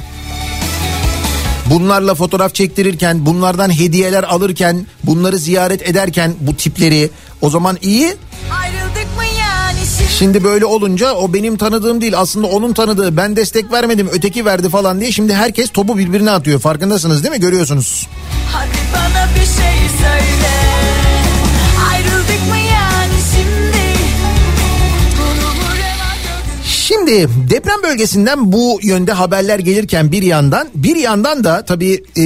Bunlarla fotoğraf çektirirken, bunlardan hediyeler alırken, bunları ziyaret ederken bu tipleri o zaman iyi. Ayrıldık mı yani şimdi Şimdi böyle olunca o benim tanıdığım değil aslında onun tanıdığı ben destek vermedim öteki verdi falan diye şimdi herkes topu birbirine atıyor farkındasınız değil mi görüyorsunuz. Hadi Şimdi deprem bölgesinden bu yönde haberler gelirken bir yandan bir yandan da tabii e,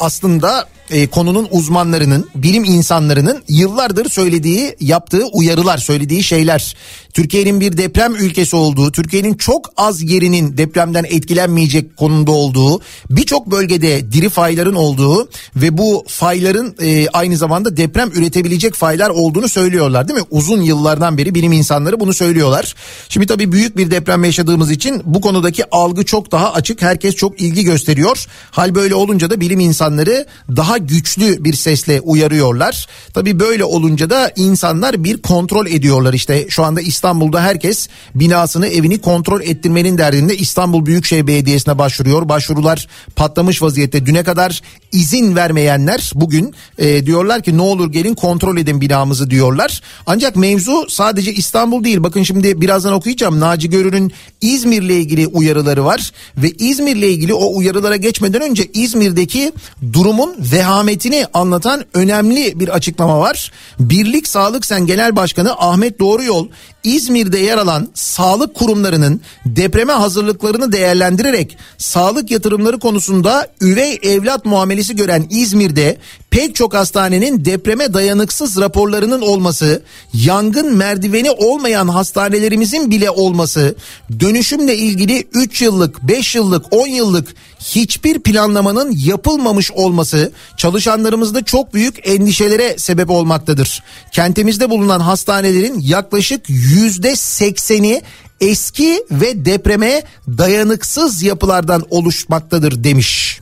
aslında e, konunun uzmanlarının, bilim insanlarının yıllardır söylediği, yaptığı uyarılar, söylediği şeyler. Türkiye'nin bir deprem ülkesi olduğu, Türkiye'nin çok az yerinin depremden etkilenmeyecek konumda olduğu, birçok bölgede diri fayların olduğu ve bu fayların e, aynı zamanda deprem üretebilecek faylar olduğunu söylüyorlar değil mi? Uzun yıllardan beri bilim insanları bunu söylüyorlar. Şimdi tabii büyük bir deprem yaşadığımız için bu konudaki algı çok daha açık. Herkes çok ilgi gösteriyor. Hal böyle olunca da bilim insanları daha güçlü bir sesle uyarıyorlar. Tabii böyle olunca da insanlar bir kontrol ediyorlar. İşte şu anda İstanbul'da herkes binasını evini kontrol ettirmenin derdinde İstanbul Büyükşehir Belediyesi'ne başvuruyor. Başvurular patlamış vaziyette. Düne kadar izin vermeyenler bugün e, diyorlar ki ne olur gelin kontrol edin binamızı diyorlar. Ancak mevzu sadece İstanbul değil. Bakın şimdi birazdan okuyacağım. Naci Görür'ün İzmir'le ilgili uyarıları var ve İzmir'le ilgili o uyarılara geçmeden önce İzmir'deki durumun vehametini anlatan önemli bir açıklama var. Birlik Sağlık Sen Genel Başkanı Ahmet Doğruyol İzmir'de yer alan sağlık kurumlarının depreme hazırlıklarını değerlendirerek sağlık yatırımları konusunda üvey evlat muamelesi gören İzmir'de pek çok hastanenin depreme dayanıksız raporlarının olması, yangın merdiveni olmayan hastanelerimizin bile olması, dönüşümle ilgili 3 yıllık, 5 yıllık, 10 yıllık hiçbir planlamanın yapılmamış olması çalışanlarımızda çok büyük endişelere sebep olmaktadır. Kentimizde bulunan hastanelerin yaklaşık yüzde sekseni eski ve depreme dayanıksız yapılardan oluşmaktadır demiş.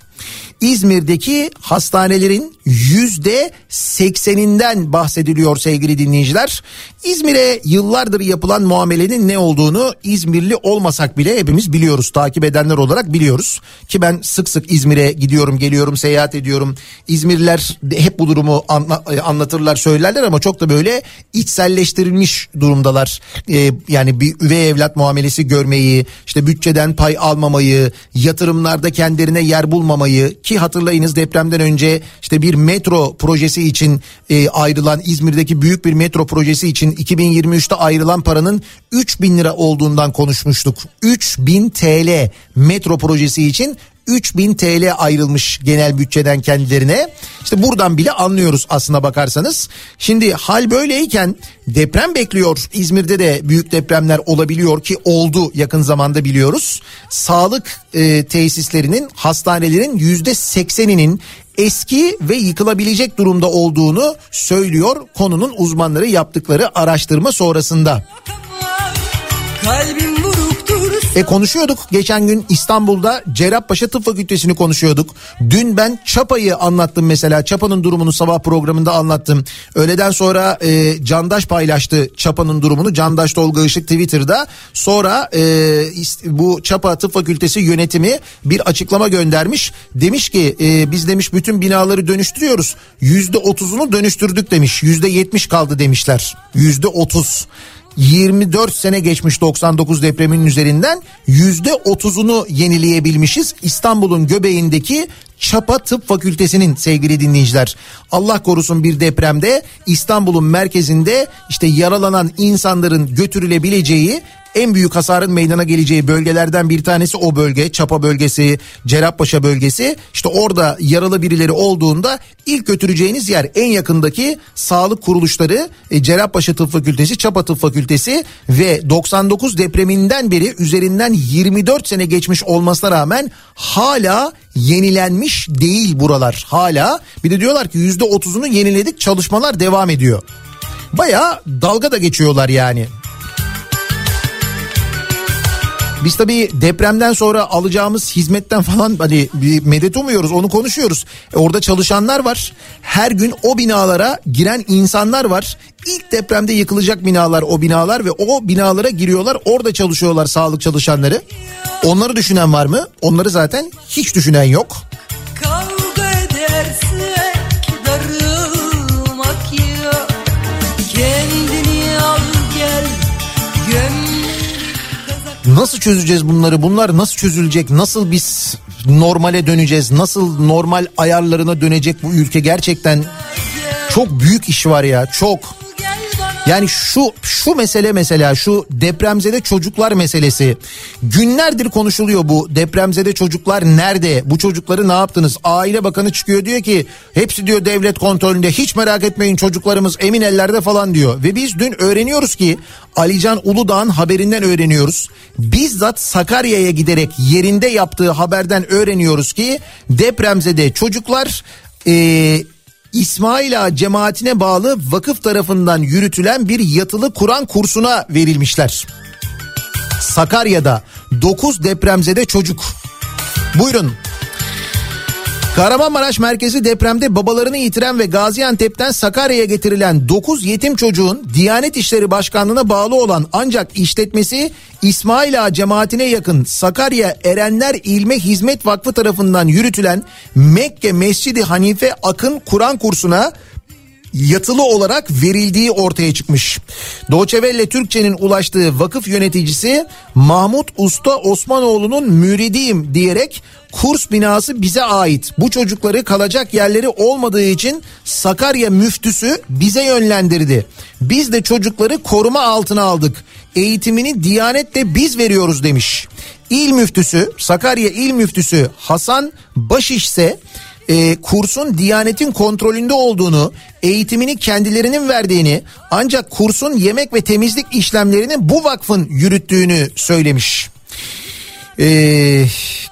İzmir'deki hastanelerin yüzde sekseninden bahsediliyor sevgili dinleyiciler. İzmir'e yıllardır yapılan muamelenin ne olduğunu İzmirli olmasak bile hepimiz biliyoruz. Takip edenler olarak biliyoruz. Ki ben sık sık İzmir'e gidiyorum geliyorum seyahat ediyorum. İzmirliler hep bu durumu anla- anlatırlar söylerler ama çok da böyle içselleştirilmiş durumdalar. Ee, yani bir üvey evlat muamelesi görmeyi işte bütçeden pay almamayı yatırımlarda kendilerine yer bulmamayı ki hatırlayınız depremden önce işte bir metro projesi için e, ayrılan İzmir'deki büyük bir metro projesi için 2023'te ayrılan paranın 3000 lira olduğundan konuşmuştuk. 3000 TL metro projesi için 3000 TL ayrılmış genel bütçeden kendilerine. İşte buradan bile anlıyoruz aslına bakarsanız. Şimdi hal böyleyken deprem bekliyor. İzmir'de de büyük depremler olabiliyor ki oldu yakın zamanda biliyoruz. Sağlık e, tesislerinin, hastanelerin yüzde sekseninin eski ve yıkılabilecek durumda olduğunu söylüyor konunun uzmanları yaptıkları araştırma sonrasında. Kalbim buruktur E konuşuyorduk geçen gün İstanbul'da Cerrahpaşa Tıp Fakültesini konuşuyorduk. Dün ben Çapa'yı anlattım mesela. Çapa'nın durumunu sabah programında anlattım. Öğleden sonra e, Candaş paylaştı Çapa'nın durumunu. Candaş Tolga Işık Twitter'da. Sonra e, bu Çapa Tıp Fakültesi yönetimi bir açıklama göndermiş. Demiş ki e, biz demiş bütün binaları dönüştürüyoruz. Yüzde otuzunu dönüştürdük demiş. Yüzde yetmiş kaldı demişler. Yüzde otuz. 24 sene geçmiş 99 depreminin üzerinden yüzde 30'unu yenileyebilmişiz. İstanbul'un göbeğindeki Çapa Tıp Fakültesinin sevgili dinleyiciler. Allah korusun bir depremde İstanbul'un merkezinde işte yaralanan insanların götürülebileceği en büyük hasarın meydana geleceği bölgelerden bir tanesi o bölge. Çapa bölgesi, Cerrahpaşa bölgesi. İşte orada yaralı birileri olduğunda ilk götüreceğiniz yer en yakındaki sağlık kuruluşları e, Cerrahpaşa Tıp Fakültesi, Çapa Tıp Fakültesi ve 99 depreminden beri üzerinden 24 sene geçmiş olmasına rağmen hala yenilenmiş değil buralar. Hala bir de diyorlar ki %30'unu yeniledik çalışmalar devam ediyor. Bayağı dalga da geçiyorlar yani. Biz tabii depremden sonra alacağımız hizmetten falan hani bir medet umuyoruz onu konuşuyoruz. E, orada çalışanlar var. Her gün o binalara giren insanlar var. İlk depremde yıkılacak binalar o binalar ve o binalara giriyorlar. Orada çalışıyorlar sağlık çalışanları. Onları düşünen var mı? Onları zaten hiç düşünen yok. Kavga Nasıl çözeceğiz bunları? Bunlar nasıl çözülecek? Nasıl biz normale döneceğiz? Nasıl normal ayarlarına dönecek bu ülke? Gerçekten çok büyük iş var ya. Çok. Yani şu şu mesele mesela şu depremzede çocuklar meselesi. Günlerdir konuşuluyor bu depremzede çocuklar nerede? Bu çocukları ne yaptınız? Aile Bakanı çıkıyor diyor ki hepsi diyor devlet kontrolünde hiç merak etmeyin çocuklarımız emin ellerde falan diyor. Ve biz dün öğreniyoruz ki Alican Uludağ'ın haberinden öğreniyoruz. Bizzat Sakarya'ya giderek yerinde yaptığı haberden öğreniyoruz ki depremzede çocuklar İsmail Ağa cemaatine bağlı vakıf tarafından yürütülen bir yatılı Kur'an kursuna verilmişler. Sakarya'da 9 depremzede çocuk. Buyurun. Kahramanmaraş merkezi depremde babalarını yitiren ve Gaziantep'ten Sakarya'ya getirilen 9 yetim çocuğun Diyanet İşleri Başkanlığı'na bağlı olan ancak işletmesi İsmail Ağa cemaatine yakın Sakarya Erenler İlme Hizmet Vakfı tarafından yürütülen Mekke Mescidi Hanife Akın Kur'an kursuna yatılı olarak verildiği ortaya çıkmış. Doğçevelle Türkçe'nin ulaştığı vakıf yöneticisi Mahmut Usta Osmanoğlu'nun müridiyim diyerek kurs binası bize ait. Bu çocukları kalacak yerleri olmadığı için Sakarya müftüsü bize yönlendirdi. Biz de çocukları koruma altına aldık. Eğitimini Diyanet'te biz veriyoruz demiş. İl müftüsü Sakarya İl müftüsü Hasan Başiş ise e, kursun Diyanet'in kontrolünde olduğunu, eğitimini kendilerinin verdiğini ancak kursun yemek ve temizlik işlemlerini bu vakfın yürüttüğünü söylemiş. Ee,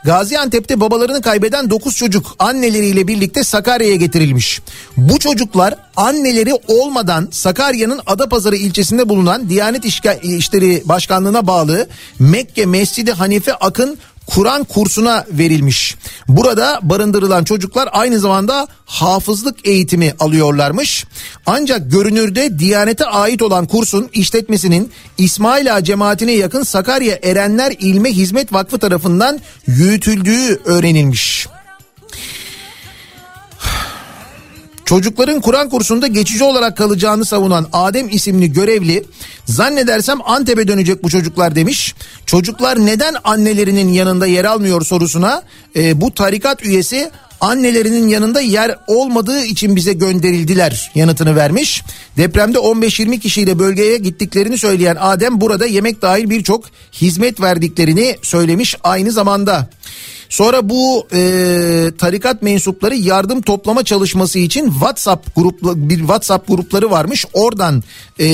Gaziantep'te babalarını kaybeden 9 çocuk anneleriyle birlikte Sakarya'ya getirilmiş. Bu çocuklar anneleri olmadan Sakarya'nın Adapazarı ilçesinde bulunan Diyanet İşleri Başkanlığı'na bağlı Mekke Mescidi Hanife Akın Kur'an kursuna verilmiş. Burada barındırılan çocuklar aynı zamanda hafızlık eğitimi alıyorlarmış. Ancak görünürde Diyanete ait olan kursun işletmesinin İsmail Ağa cemaatine yakın Sakarya Erenler İlme Hizmet Vakfı tarafından yürütüldüğü öğrenilmiş. Çocukların Kur'an kursunda geçici olarak kalacağını savunan Adem isimli görevli zannedersem Antep'e dönecek bu çocuklar demiş. Çocuklar neden annelerinin yanında yer almıyor sorusuna e, bu tarikat üyesi annelerinin yanında yer olmadığı için bize gönderildiler yanıtını vermiş. Depremde 15-20 kişiyle bölgeye gittiklerini söyleyen Adem burada yemek dahil birçok hizmet verdiklerini söylemiş aynı zamanda. Sonra bu e, tarikat mensupları yardım toplama çalışması için WhatsApp grupla bir WhatsApp grupları varmış. Oradan e,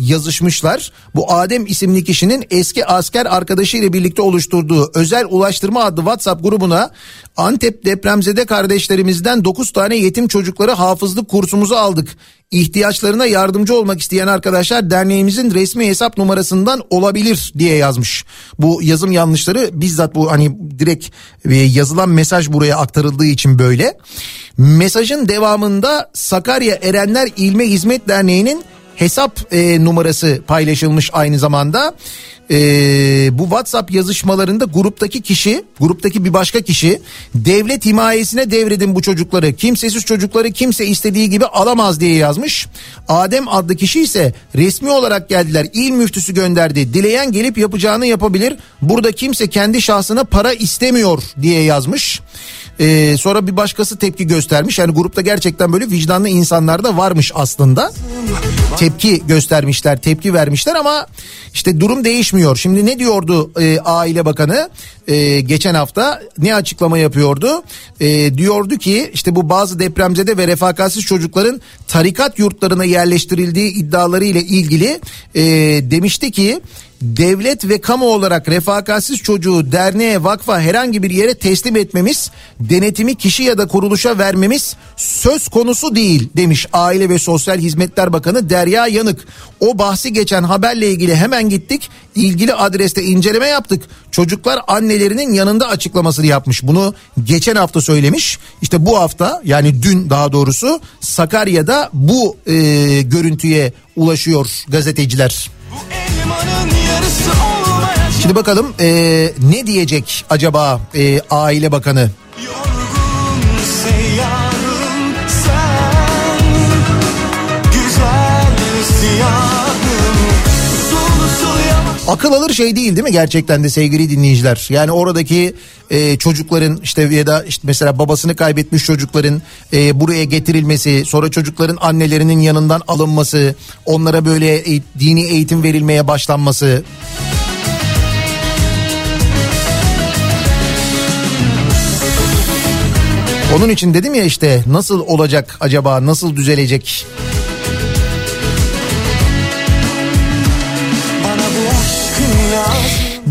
yazışmışlar. Bu Adem isimli kişinin eski asker arkadaşıyla birlikte oluşturduğu özel ulaştırma adlı WhatsApp grubuna Antep depremzede kardeşlerimizden 9 tane yetim çocukları hafızlık kursumuzu aldık. İhtiyaçlarına yardımcı olmak isteyen arkadaşlar derneğimizin resmi hesap numarasından olabilir diye yazmış. Bu yazım yanlışları bizzat bu hani direkt e, yazılan mesaj buraya aktarıldığı için böyle. Mesajın devamında Sakarya Erenler İlme Hizmet Derneği'nin hesap e, numarası paylaşılmış aynı zamanda. E, bu WhatsApp yazışmalarında gruptaki kişi, gruptaki bir başka kişi devlet himayesine devredin bu çocukları. Kimsesiz çocukları kimse istediği gibi alamaz diye yazmış. Adem adlı kişi ise resmi olarak geldiler. İl müftüsü gönderdi. Dileyen gelip yapacağını yapabilir. Burada kimse kendi şahsına para istemiyor diye yazmış. Ee, sonra bir başkası tepki göstermiş. Yani grupta gerçekten böyle vicdanlı insanlar da varmış aslında. Tepki göstermişler, tepki vermişler ama işte durum değişmiyor. Şimdi ne diyordu e, Aile Bakanı e, geçen hafta ne açıklama yapıyordu? E, diyordu ki işte bu bazı depremzede ve refakatsiz çocukların tarikat yurtlarına yerleştirildiği iddiaları ile ilgili e, demişti ki devlet ve kamu olarak refakatsiz çocuğu derneğe, vakfa herhangi bir yere teslim etmemiz, denetimi kişi ya da kuruluşa vermemiz söz konusu değil demiş Aile ve Sosyal Hizmetler Bakanı Derya Yanık. O bahsi geçen haberle ilgili hemen gittik, ilgili adreste inceleme yaptık. Çocuklar annelerinin yanında açıklamasını yapmış. Bunu geçen hafta söylemiş. İşte bu hafta yani dün daha doğrusu Sakarya'da bu e, görüntüye ulaşıyor gazeteciler. Şimdi bakalım e, ne diyecek acaba e, Aile Bakanı? Akıl alır şey değil değil mi gerçekten de sevgili dinleyiciler? Yani oradaki e, çocukların işte ya da işte mesela babasını kaybetmiş çocukların e, buraya getirilmesi, sonra çocukların annelerinin yanından alınması, onlara böyle e, dini eğitim verilmeye başlanması. Onun için dedim ya işte nasıl olacak acaba, nasıl düzelecek?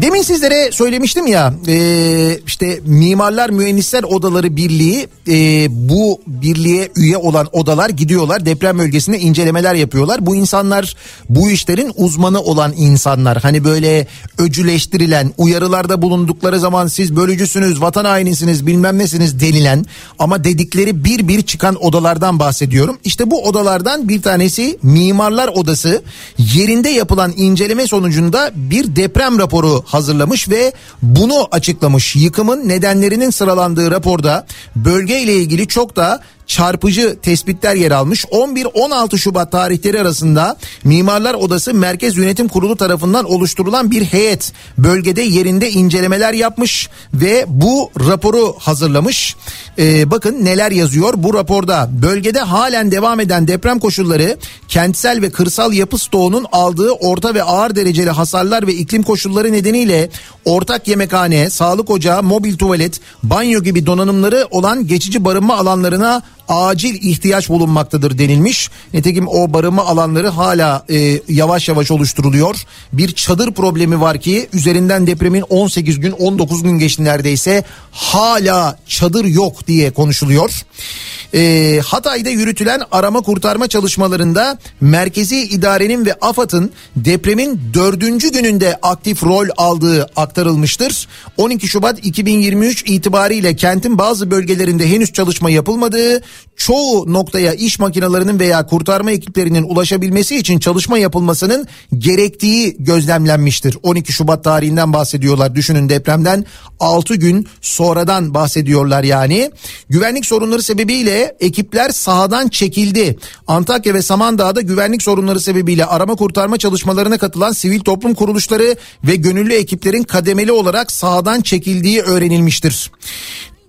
Demin sizlere söylemiştim ya e, işte Mimarlar Mühendisler Odaları Birliği e, bu birliğe üye olan odalar gidiyorlar deprem bölgesinde incelemeler yapıyorlar. Bu insanlar bu işlerin uzmanı olan insanlar hani böyle öcüleştirilen uyarılarda bulundukları zaman siz bölücüsünüz vatan hainisiniz bilmem nesiniz denilen ama dedikleri bir bir çıkan odalardan bahsediyorum. İşte bu odalardan bir tanesi Mimarlar Odası yerinde yapılan inceleme sonucunda bir deprem raporu hazırlamış ve bunu açıklamış. Yıkımın nedenlerinin sıralandığı raporda bölge ile ilgili çok da çarpıcı tespitler yer almış. 11-16 Şubat tarihleri arasında Mimarlar Odası Merkez Yönetim Kurulu tarafından oluşturulan bir heyet bölgede yerinde incelemeler yapmış ve bu raporu hazırlamış. Ee, bakın neler yazıyor bu raporda. Bölgede halen devam eden deprem koşulları kentsel ve kırsal yapı stoğunun aldığı orta ve ağır dereceli hasarlar ve iklim koşulları nedeniyle ortak yemekhane, sağlık ocağı, mobil tuvalet, banyo gibi donanımları olan geçici barınma alanlarına acil ihtiyaç bulunmaktadır denilmiş. Nitekim o barınma alanları hala e, yavaş yavaş oluşturuluyor. Bir çadır problemi var ki üzerinden depremin 18 gün 19 gün geçti neredeyse hala çadır yok diye konuşuluyor. Ee, Hatay'da yürütülen arama kurtarma çalışmalarında merkezi idarenin ve AFAD'ın depremin dördüncü gününde aktif rol aldığı aktarılmıştır. 12 Şubat 2023 itibariyle kentin bazı bölgelerinde henüz çalışma yapılmadığı, çoğu noktaya iş makinelerinin veya kurtarma ekiplerinin ulaşabilmesi için çalışma yapılmasının gerektiği gözlemlenmiştir. 12 Şubat tarihinden bahsediyorlar. Düşünün depremden 6 gün sonradan bahsediyorlar yani. Güvenlik sorunları sebebiyle ekipler sahadan çekildi. Antakya ve Samandağ'da güvenlik sorunları sebebiyle arama kurtarma çalışmalarına katılan sivil toplum kuruluşları ve gönüllü ekiplerin kademeli olarak sahadan çekildiği öğrenilmiştir.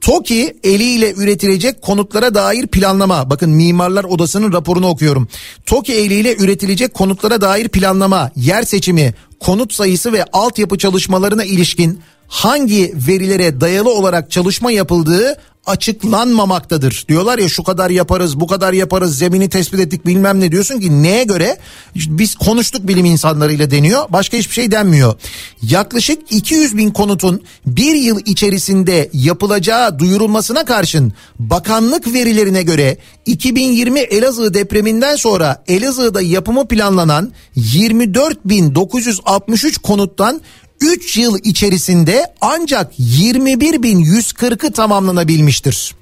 TOKİ eliyle üretilecek konutlara dair planlama. Bakın Mimarlar Odası'nın raporunu okuyorum. TOKİ eliyle üretilecek konutlara dair planlama, yer seçimi, konut sayısı ve altyapı çalışmalarına ilişkin hangi verilere dayalı olarak çalışma yapıldığı açıklanmamaktadır. Diyorlar ya şu kadar yaparız, bu kadar yaparız, zemini tespit ettik bilmem ne diyorsun ki neye göre? Biz konuştuk bilim insanlarıyla deniyor. Başka hiçbir şey denmiyor. Yaklaşık 200 bin konutun bir yıl içerisinde yapılacağı duyurulmasına karşın bakanlık verilerine göre 2020 Elazığ depreminden sonra Elazığ'da yapımı planlanan 24.963 konuttan 3 yıl içerisinde ancak 21.140'ı tamamlanabilmiştir.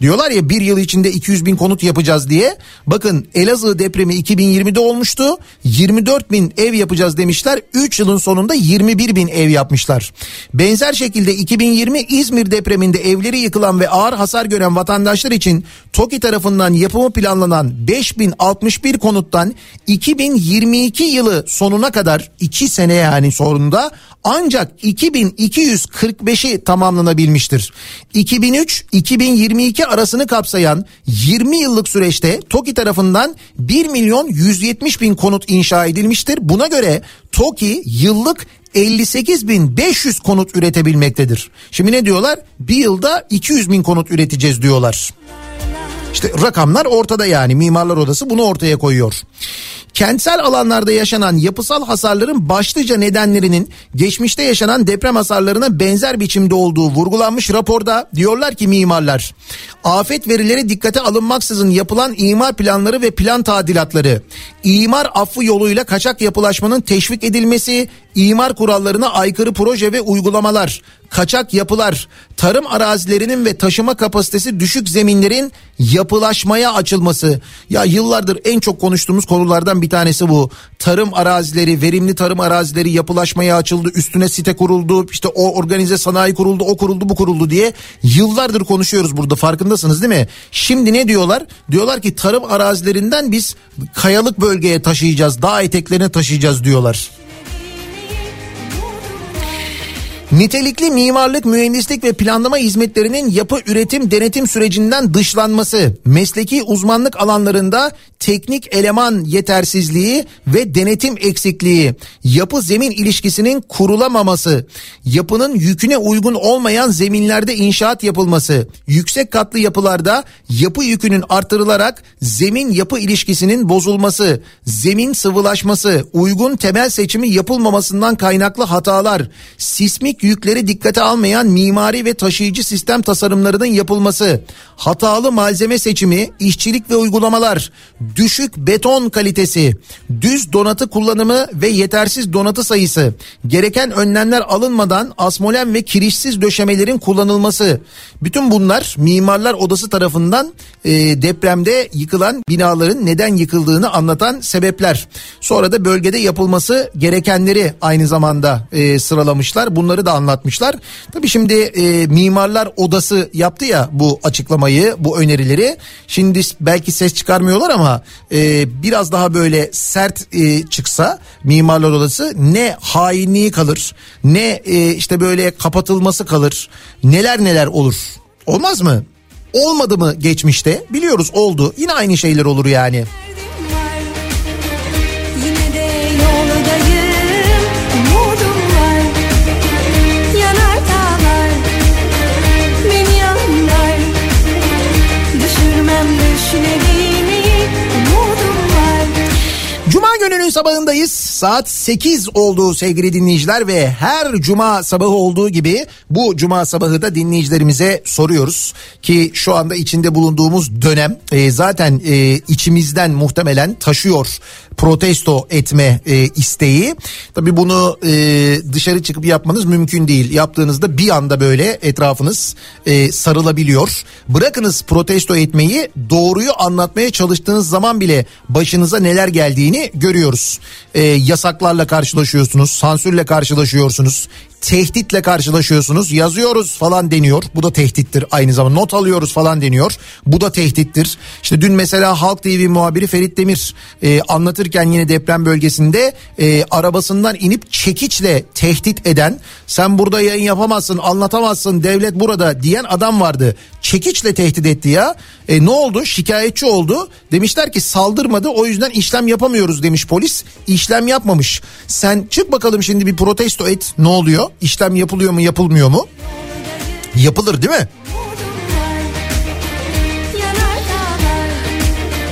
Diyorlar ya bir yıl içinde 200 bin konut yapacağız diye. Bakın Elazığ depremi 2020'de olmuştu. 24 bin ev yapacağız demişler. 3 yılın sonunda 21 bin ev yapmışlar. Benzer şekilde 2020 İzmir depreminde evleri yıkılan ve ağır hasar gören vatandaşlar için TOKİ tarafından yapımı planlanan 5061 konuttan 2022 yılı sonuna kadar 2 sene yani sonunda ancak 2245'i tamamlanabilmiştir. 2003-2022 arasını kapsayan 20 yıllık süreçte TOKİ tarafından 1 milyon 170 bin konut inşa edilmiştir. Buna göre TOKİ yıllık 58.500 konut üretebilmektedir. Şimdi ne diyorlar? Bir yılda 200 bin konut üreteceğiz diyorlar. İşte rakamlar ortada yani Mimarlar Odası bunu ortaya koyuyor. Kentsel alanlarda yaşanan yapısal hasarların başlıca nedenlerinin geçmişte yaşanan deprem hasarlarına benzer biçimde olduğu vurgulanmış raporda diyorlar ki mimarlar afet verileri dikkate alınmaksızın yapılan imar planları ve plan tadilatları, imar affı yoluyla kaçak yapılaşmanın teşvik edilmesi, imar kurallarına aykırı proje ve uygulamalar, kaçak yapılar, tarım arazilerinin ve taşıma kapasitesi düşük zeminlerin yapılaşmaya açılması. Ya yıllardır en çok konuştuğumuz konulardan bir tanesi bu. Tarım arazileri, verimli tarım arazileri yapılaşmaya açıldı, üstüne site kuruldu, işte o organize sanayi kuruldu, o kuruldu, bu kuruldu diye yıllardır konuşuyoruz burada farkındasınız değil mi? Şimdi ne diyorlar? Diyorlar ki tarım arazilerinden biz kayalık bölgeye taşıyacağız, dağ eteklerine taşıyacağız diyorlar. Nitelikli mimarlık, mühendislik ve planlama hizmetlerinin yapı üretim denetim sürecinden dışlanması, mesleki uzmanlık alanlarında teknik eleman yetersizliği ve denetim eksikliği, yapı zemin ilişkisinin kurulamaması, yapının yüküne uygun olmayan zeminlerde inşaat yapılması, yüksek katlı yapılarda yapı yükünün artırılarak zemin yapı ilişkisinin bozulması, zemin sıvılaşması, uygun temel seçimi yapılmamasından kaynaklı hatalar, sismik yükleri dikkate almayan mimari ve taşıyıcı sistem tasarımlarının yapılması, hatalı malzeme seçimi, işçilik ve uygulamalar, düşük beton kalitesi, düz donatı kullanımı ve yetersiz donatı sayısı, gereken önlemler alınmadan asmolen ve kirişsiz döşemelerin kullanılması. Bütün bunlar Mimarlar Odası tarafından e, depremde yıkılan binaların neden yıkıldığını anlatan sebepler. Sonra da bölgede yapılması gerekenleri aynı zamanda e, sıralamışlar. Bunları da anlatmışlar. Tabii şimdi e, Mimarlar Odası yaptı ya bu açıklamayı, bu önerileri. Şimdi belki ses çıkarmıyorlar ama e, biraz daha böyle sert e, çıksa Mimarlar Odası ne hainliği kalır, ne e, işte böyle kapatılması kalır, neler neler olur. Olmaz mı? Olmadı mı geçmişte? Biliyoruz oldu. Yine aynı şeyler olur yani. Yine gününün sabahındayız. Saat 8 oldu sevgili dinleyiciler ve her cuma sabahı olduğu gibi bu cuma sabahı da dinleyicilerimize soruyoruz. Ki şu anda içinde bulunduğumuz dönem e, zaten e, içimizden muhtemelen taşıyor protesto etme e, isteği. Tabii bunu e, dışarı çıkıp yapmanız mümkün değil. Yaptığınızda bir anda böyle etrafınız e, sarılabiliyor. Bırakınız protesto etmeyi doğruyu anlatmaya çalıştığınız zaman bile başınıza neler geldiğini görüyoruz. E, yasaklarla karşılaşıyorsunuz, sansürle karşılaşıyorsunuz tehditle karşılaşıyorsunuz. Yazıyoruz falan deniyor. Bu da tehdittir. Aynı zamanda not alıyoruz falan deniyor. Bu da tehdittir. İşte dün mesela Halk TV muhabiri Ferit Demir e, anlatırken yine deprem bölgesinde e, arabasından inip çekiçle tehdit eden sen burada yayın yapamazsın anlatamazsın devlet burada diyen adam vardı. Çekiçle tehdit etti ya. E, ne oldu? Şikayetçi oldu. Demişler ki saldırmadı. O yüzden işlem yapamıyoruz demiş polis. İşlem yapmamış. Sen çık bakalım şimdi bir protesto et. Ne oluyor işlem yapılıyor mu yapılmıyor mu? Yapılır değil mi?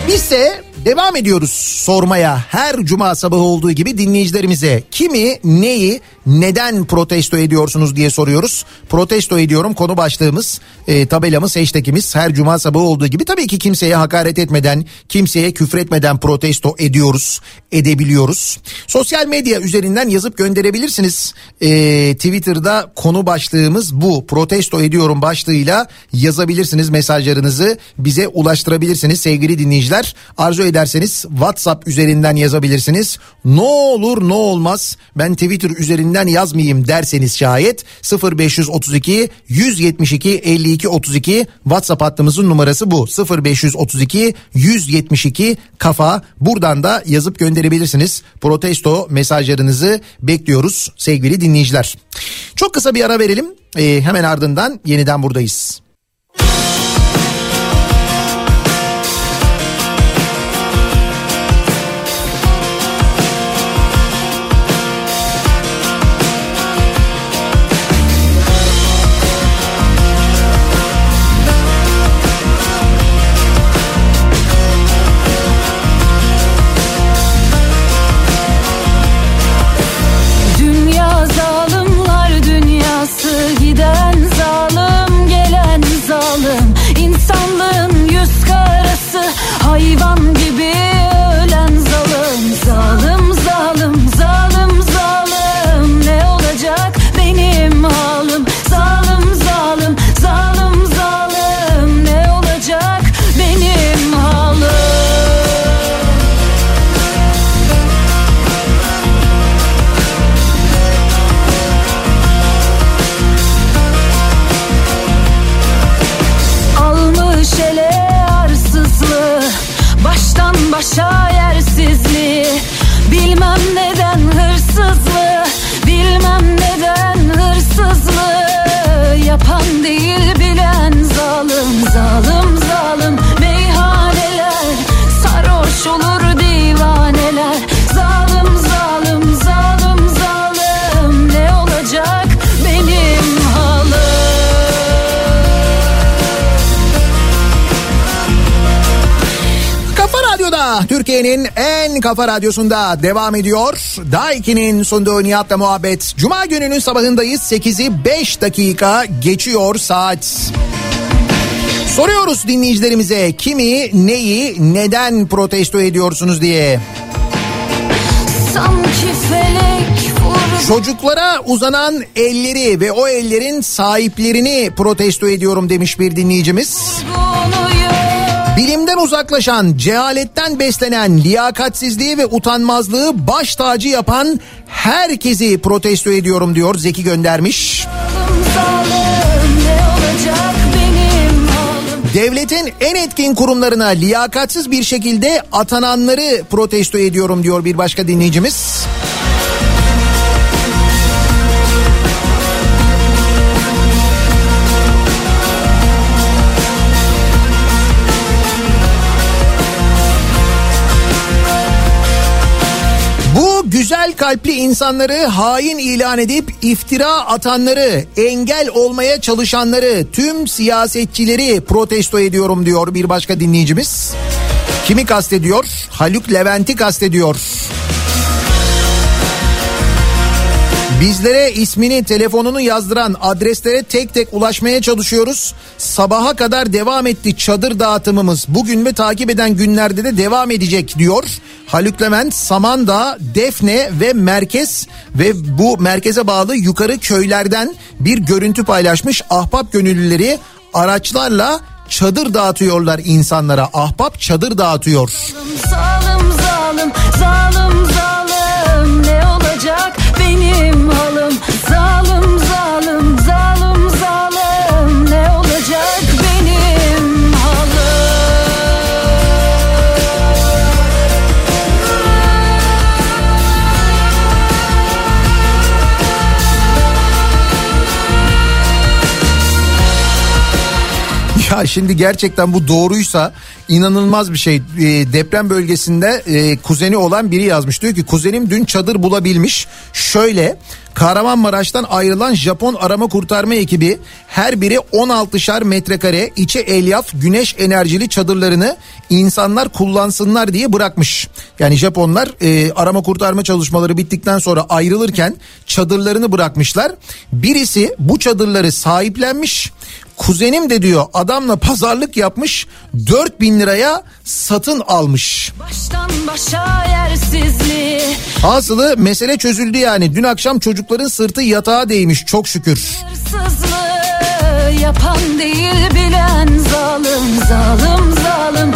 Bizse devam ediyoruz sormaya her cuma sabahı olduğu gibi dinleyicilerimize kimi neyi neden protesto ediyorsunuz diye soruyoruz. Protesto ediyorum konu başlığımız e, tabelamız hashtagimiz her cuma sabahı olduğu gibi tabii ki kimseye hakaret etmeden kimseye küfretmeden protesto ediyoruz edebiliyoruz. Sosyal medya üzerinden yazıp gönderebilirsiniz. E, Twitter'da konu başlığımız bu protesto ediyorum başlığıyla yazabilirsiniz mesajlarınızı bize ulaştırabilirsiniz sevgili dinleyiciler. Arzu ederseniz WhatsApp üzerinden yazabilirsiniz. Ne olur ne olmaz ben Twitter üzerinden yazmayayım derseniz şayet 0532 172 52 32 WhatsApp hattımızın numarası bu 0532 172 kafa buradan da yazıp gönderebilirsiniz. Protesto mesajlarınızı bekliyoruz sevgili dinleyiciler. Çok kısa bir ara verelim ee, hemen ardından yeniden buradayız. Türkiye'nin en kafa radyosunda devam ediyor. Daiki'nin sunduğu Nihat'la muhabbet. Cuma gününün sabahındayız. 8'i 5 dakika geçiyor saat. Soruyoruz dinleyicilerimize kimi, neyi, neden protesto ediyorsunuz diye. Çocuklara uzanan elleri ve o ellerin sahiplerini protesto ediyorum demiş bir dinleyicimiz. konuyu Bilimden uzaklaşan, cehaletten beslenen, liyakatsizliği ve utanmazlığı baş tacı yapan herkesi protesto ediyorum diyor Zeki göndermiş. Devletin en etkin kurumlarına liyakatsiz bir şekilde atananları protesto ediyorum diyor bir başka dinleyicimiz. Güzel kalpli insanları hain ilan edip iftira atanları, engel olmaya çalışanları, tüm siyasetçileri protesto ediyorum diyor bir başka dinleyicimiz. Kimi kastediyor? Haluk Levent'i kastediyor. Bizlere ismini, telefonunu yazdıran adreslere tek tek ulaşmaya çalışıyoruz. Sabaha kadar devam etti çadır dağıtımımız. Bugün ve takip eden günlerde de devam edecek diyor. Haluk Levent, Samandağ, Defne ve Merkez ve bu merkeze bağlı yukarı köylerden bir görüntü paylaşmış. Ahbap gönüllüleri araçlarla çadır dağıtıyorlar insanlara. Ahbap çadır dağıtıyor. Zalim zalim zalim zalim Şimdi gerçekten bu doğruysa inanılmaz bir şey. Ee, deprem bölgesinde e, kuzeni olan biri yazmış. Diyor ki kuzenim dün çadır bulabilmiş. Şöyle Kahramanmaraş'tan ayrılan Japon arama kurtarma ekibi her biri 16'şar metrekare içi elyaf güneş enerjili çadırlarını insanlar kullansınlar diye bırakmış. Yani Japonlar e, arama kurtarma çalışmaları bittikten sonra ayrılırken çadırlarını bırakmışlar. Birisi bu çadırları sahiplenmiş. Kuzenim de diyor adamla pazarlık yapmış 4000 liraya satın almış. Hasılı mesele çözüldü yani. Dün akşam çocukların sırtı yatağa değmiş çok şükür. Hırsızlığı yapan değil bilen zalim zalim zalim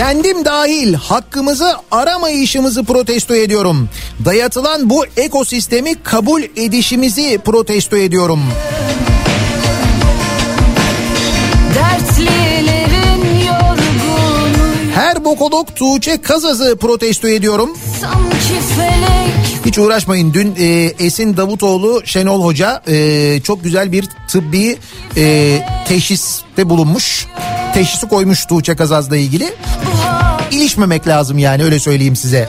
Kendim dahil hakkımızı aramayışımızı protesto ediyorum. Dayatılan bu ekosistemi kabul edişimizi protesto ediyorum. Her bokolog Tuğçe Kazaz'ı protesto ediyorum. felek Hiç uğraşmayın. Dün e, Esin Davutoğlu Şenol Hoca e, çok güzel bir tıbbi e, teşhiste bulunmuş. Teşhisi koymuş Tuğçe Kazaz'la ilgili. İlişmemek lazım yani öyle söyleyeyim size.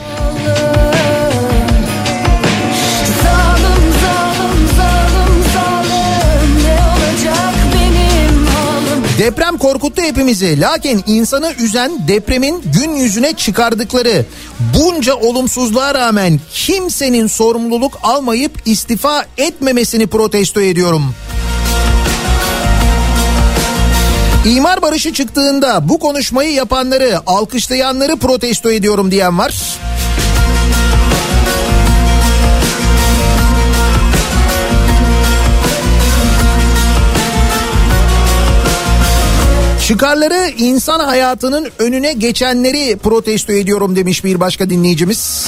Deprem korkuttu hepimizi. Lakin insanı üzen depremin gün yüzüne çıkardıkları bunca olumsuzluğa rağmen kimsenin sorumluluk almayıp istifa etmemesini protesto ediyorum. İmar barışı çıktığında bu konuşmayı yapanları, alkışlayanları protesto ediyorum diyen var. Çıkarları insan hayatının önüne geçenleri protesto ediyorum demiş bir başka dinleyicimiz.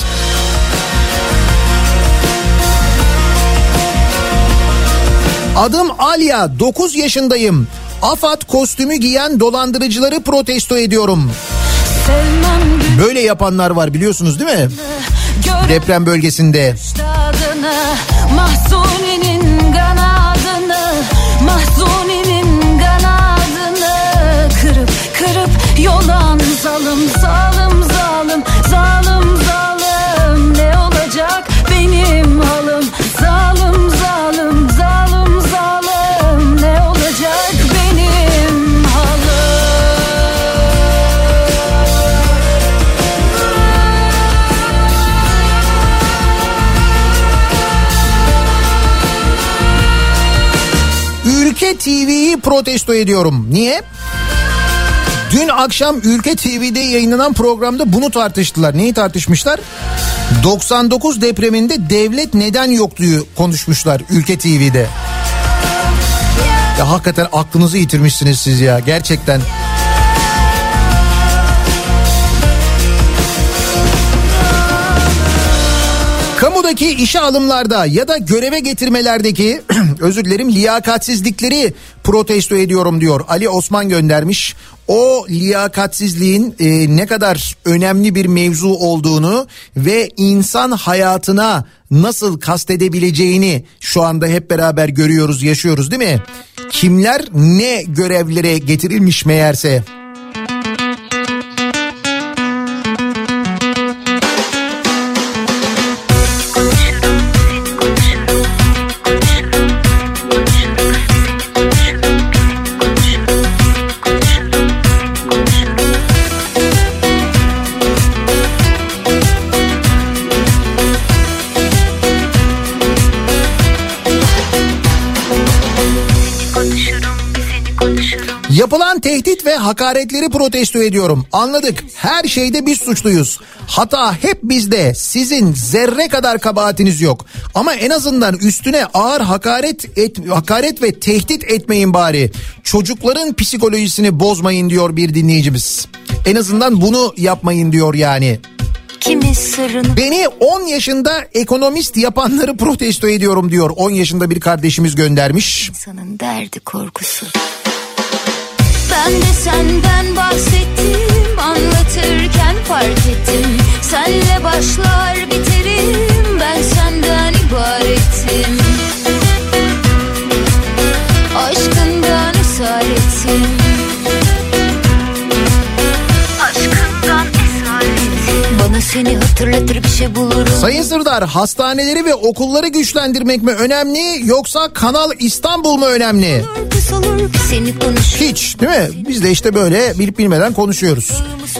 Adım Alya 9 yaşındayım. AFAD kostümü giyen dolandırıcıları protesto ediyorum. Böyle yapanlar var biliyorsunuz değil mi? Deprem bölgesinde. Mahzuni'nin kanadını Mahzuni'nin kanadını Kırıp kırıp yolan zalim zalim TV'yi protesto ediyorum. Niye? Dün akşam Ülke TV'de yayınlanan programda bunu tartıştılar. Neyi tartışmışlar? 99 depreminde devlet neden yoktu konuşmuşlar Ülke TV'de. Ya hakikaten aklınızı yitirmişsiniz siz ya gerçekten. Kamudaki işe alımlarda ya da göreve getirmelerdeki [clears throat] özür dilerim liyakatsizlikleri protesto ediyorum diyor. Ali Osman göndermiş. O liyakatsizliğin e, ne kadar önemli bir mevzu olduğunu ve insan hayatına nasıl kastedebileceğini şu anda hep beraber görüyoruz, yaşıyoruz değil mi? Kimler ne görevlere getirilmiş meğerse. Tehdit ve hakaretleri protesto ediyorum. Anladık. Her şeyde biz suçluyuz. Hata hep bizde. Sizin zerre kadar kabahatiniz yok. Ama en azından üstüne ağır hakaret et, hakaret ve tehdit etmeyin bari. Çocukların psikolojisini bozmayın diyor bir dinleyicimiz. En azından bunu yapmayın diyor yani. Beni 10 yaşında ekonomist yapanları protesto ediyorum diyor. 10 yaşında bir kardeşimiz göndermiş. insanın derdi korkusu. Ben de senden bahsettim anlatırken fark ettim. Senle başlar biterim ben senden ibaretim. Aşkından esaretim. Seni hatırlatır bir şey bulurum. Sayın Sırdar hastaneleri ve okulları güçlendirmek mi önemli yoksa Kanal İstanbul mu önemli? Hiç değil mi? Biz de işte böyle bilip bilmeden konuşuyoruz.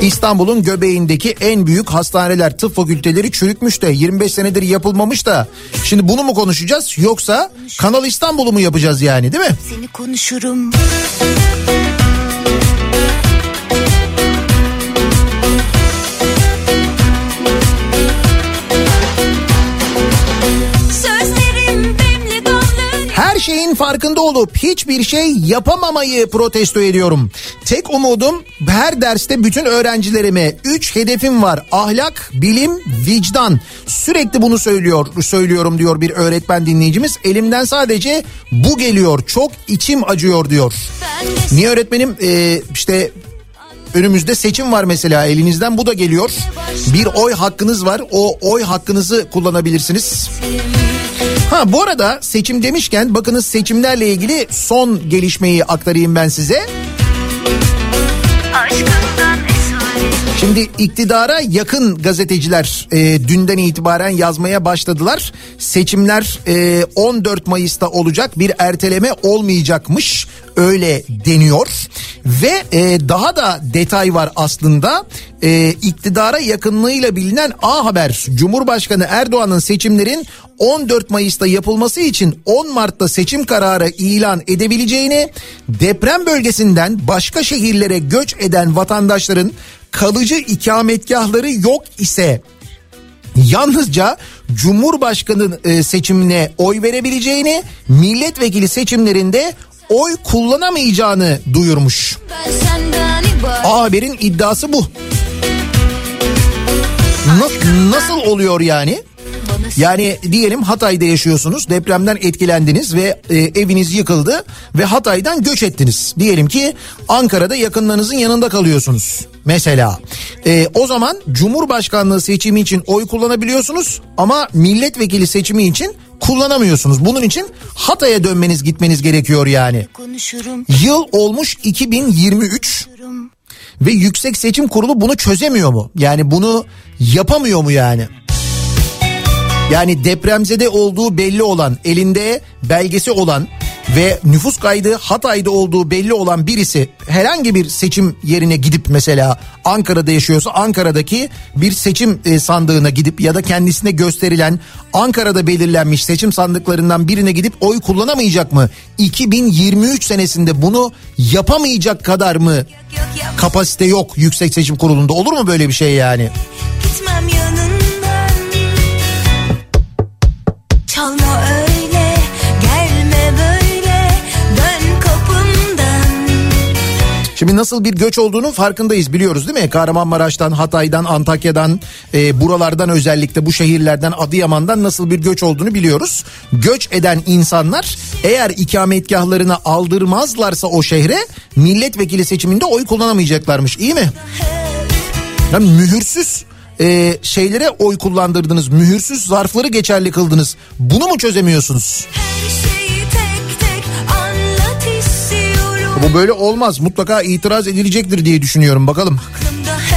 İstanbul'un göbeğindeki en büyük hastaneler, tıp fakülteleri çürükmüş de 25 senedir yapılmamış da. Şimdi bunu mu konuşacağız yoksa Kanal İstanbul'u mu yapacağız yani değil mi? Seni konuşurum. Şeyin farkında olup hiçbir şey yapamamayı protesto ediyorum. Tek umudum her derste bütün öğrencilerime 3 hedefim var. Ahlak, bilim, vicdan. Sürekli bunu söylüyor, söylüyorum diyor bir öğretmen dinleyicimiz. Elimden sadece bu geliyor. Çok içim acıyor diyor. Niye öğretmenim? Ee, işte önümüzde seçim var mesela elinizden bu da geliyor. Bir oy hakkınız var. O oy hakkınızı kullanabilirsiniz. Ha bu arada seçim demişken bakınız seçimlerle ilgili son gelişmeyi aktarayım ben size. esaret. Şimdi iktidara yakın gazeteciler e, dünden itibaren yazmaya başladılar. Seçimler e, 14 Mayıs'ta olacak bir erteleme olmayacakmış öyle deniyor. Ve e, daha da detay var aslında e, iktidara yakınlığıyla bilinen A Haber Cumhurbaşkanı Erdoğan'ın seçimlerin 14 Mayıs'ta yapılması için 10 Mart'ta seçim kararı ilan edebileceğini deprem bölgesinden başka şehirlere göç eden vatandaşların kalıcı ikametgahları yok ise yalnızca Cumhurbaşkanı e, seçimine oy verebileceğini, milletvekili seçimlerinde oy kullanamayacağını duyurmuş. A Haber'in iddiası bu. Na- nasıl oluyor yani? Yani diyelim Hatay'da yaşıyorsunuz depremden etkilendiniz ve e, eviniz yıkıldı ve Hatay'dan göç ettiniz. Diyelim ki Ankara'da yakınlarınızın yanında kalıyorsunuz mesela. E, o zaman Cumhurbaşkanlığı seçimi için oy kullanabiliyorsunuz ama milletvekili seçimi için kullanamıyorsunuz. Bunun için Hatay'a dönmeniz gitmeniz gerekiyor yani. konuşurum. Yıl olmuş 2023 ve Yüksek Seçim Kurulu bunu çözemiyor mu? Yani bunu yapamıyor mu yani? Yani depremzede olduğu belli olan, elinde belgesi olan ve nüfus kaydı Hatay'da olduğu belli olan birisi herhangi bir seçim yerine gidip mesela Ankara'da yaşıyorsa Ankara'daki bir seçim e, sandığına gidip ya da kendisine gösterilen Ankara'da belirlenmiş seçim sandıklarından birine gidip oy kullanamayacak mı? 2023 senesinde bunu yapamayacak kadar mı kapasite yok Yüksek Seçim Kurulu'nda olur mu böyle bir şey yani? gitmem yanından. Çalma öyle gelme böyle dön kapımdan. Şimdi nasıl bir göç olduğunu farkındayız biliyoruz değil mi? Kahramanmaraş'tan, Hatay'dan, Antakya'dan, e, buralardan özellikle bu şehirlerden, Adıyaman'dan nasıl bir göç olduğunu biliyoruz. Göç eden insanlar eğer ikametgahlarını aldırmazlarsa o şehre milletvekili seçiminde oy kullanamayacaklarmış. İyi mi? Yani mühürsüz e, şeylere oy kullandırdınız. Mühürsüz zarfları geçerli kıldınız. Bunu mu çözemiyorsunuz? Tek tek. Bu böyle olmaz. Mutlaka itiraz edilecektir diye düşünüyorum. Bakalım. Aklımda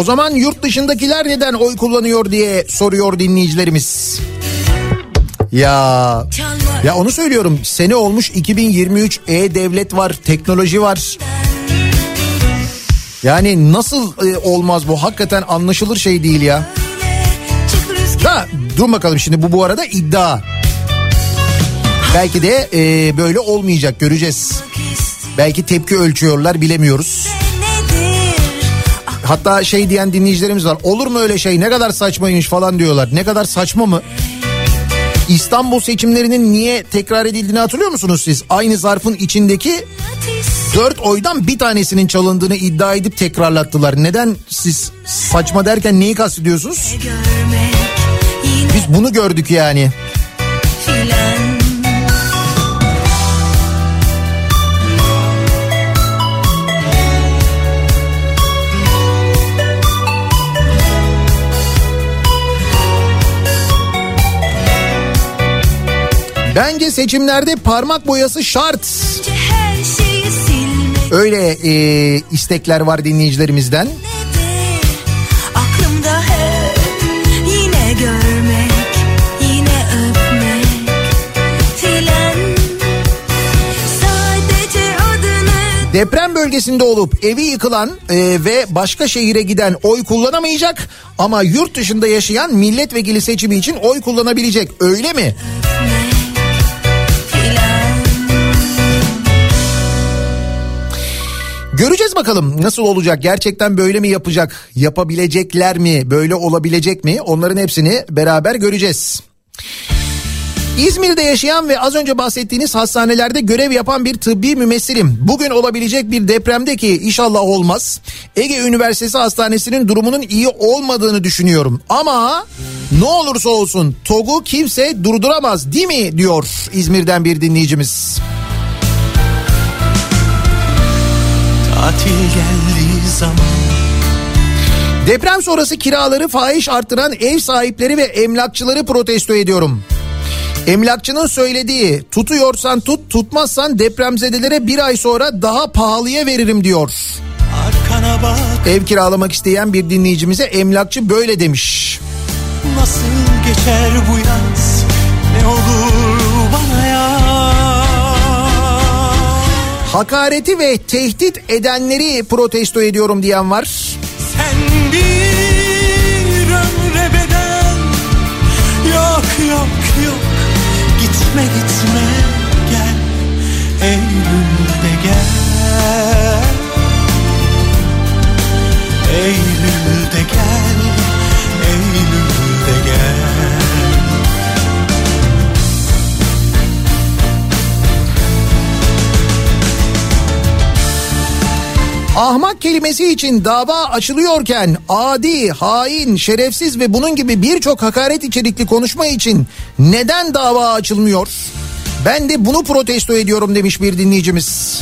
O zaman yurt dışındakiler neden oy kullanıyor diye soruyor dinleyicilerimiz. Ya ya onu söylüyorum. Sene olmuş 2023 e-devlet var, teknoloji var. Yani nasıl e, olmaz bu? Hakikaten anlaşılır şey değil ya. Da dur bakalım şimdi bu bu arada iddia. Belki de e, böyle olmayacak göreceğiz. Belki tepki ölçüyorlar bilemiyoruz. Hatta şey diyen dinleyicilerimiz var. Olur mu öyle şey ne kadar saçmaymış falan diyorlar. Ne kadar saçma mı? İstanbul seçimlerinin niye tekrar edildiğini hatırlıyor musunuz siz? Aynı zarfın içindeki dört oydan bir tanesinin çalındığını iddia edip tekrarlattılar. Neden siz saçma derken neyi kastediyorsunuz? Biz bunu gördük yani. Bence seçimlerde parmak boyası şart. Öyle e, istekler var dinleyicilerimizden. Deprem bölgesinde olup evi yıkılan e, ve başka şehire giden oy kullanamayacak ama yurt dışında yaşayan milletvekili seçimi için oy kullanabilecek öyle mi? Göreceğiz bakalım nasıl olacak gerçekten böyle mi yapacak yapabilecekler mi böyle olabilecek mi onların hepsini beraber göreceğiz. İzmir'de yaşayan ve az önce bahsettiğiniz hastanelerde görev yapan bir tıbbi mümessilim. Bugün olabilecek bir depremde ki inşallah olmaz. Ege Üniversitesi Hastanesi'nin durumunun iyi olmadığını düşünüyorum. Ama ne olursa olsun TOG'u kimse durduramaz değil mi diyor İzmir'den bir dinleyicimiz. Tatil geldiği zaman Deprem sonrası kiraları fahiş arttıran ev sahipleri ve emlakçıları protesto ediyorum. Emlakçının söylediği tutuyorsan tut tutmazsan depremzedelere bir ay sonra daha pahalıya veririm diyor. Ev kiralamak isteyen bir dinleyicimize emlakçı böyle demiş. nasıl geçer bu yaz Hakareti ve tehdit edenleri protesto ediyorum diyen var. Sen bir ömre bedel. Yok yok yok. Gitme gitme. Gel. Eylül'de gel Ahmak kelimesi için dava açılıyorken adi, hain, şerefsiz ve bunun gibi birçok hakaret içerikli konuşma için neden dava açılmıyor? Ben de bunu protesto ediyorum demiş bir dinleyicimiz.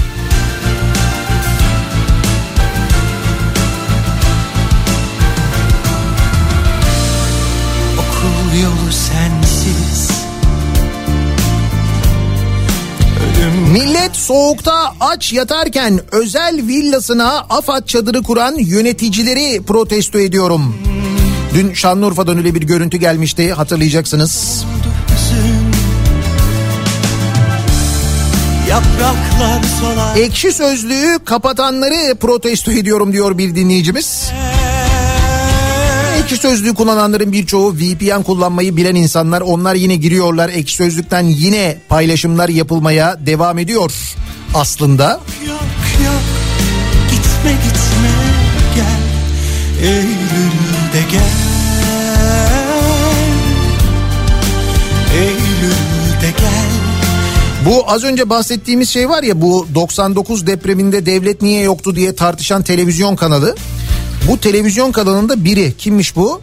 Soğukta aç yatarken özel villasına AFAD çadırı kuran yöneticileri protesto ediyorum. Dün Şanlıurfa'dan öyle bir görüntü gelmişti hatırlayacaksınız. Ekşi sözlüğü kapatanları protesto ediyorum diyor bir dinleyicimiz. Ekşi sözlüğü kullananların birçoğu VPN kullanmayı bilen insanlar. Onlar yine giriyorlar ekşi sözlükten yine paylaşımlar yapılmaya devam ediyor aslında. Yok yok Gitme gitme gel Eylül'de gel Eylül'de gel Bu az önce bahsettiğimiz şey var ya bu 99 depreminde devlet niye yoktu diye tartışan televizyon kanalı. Bu televizyon kanalında biri kimmiş bu?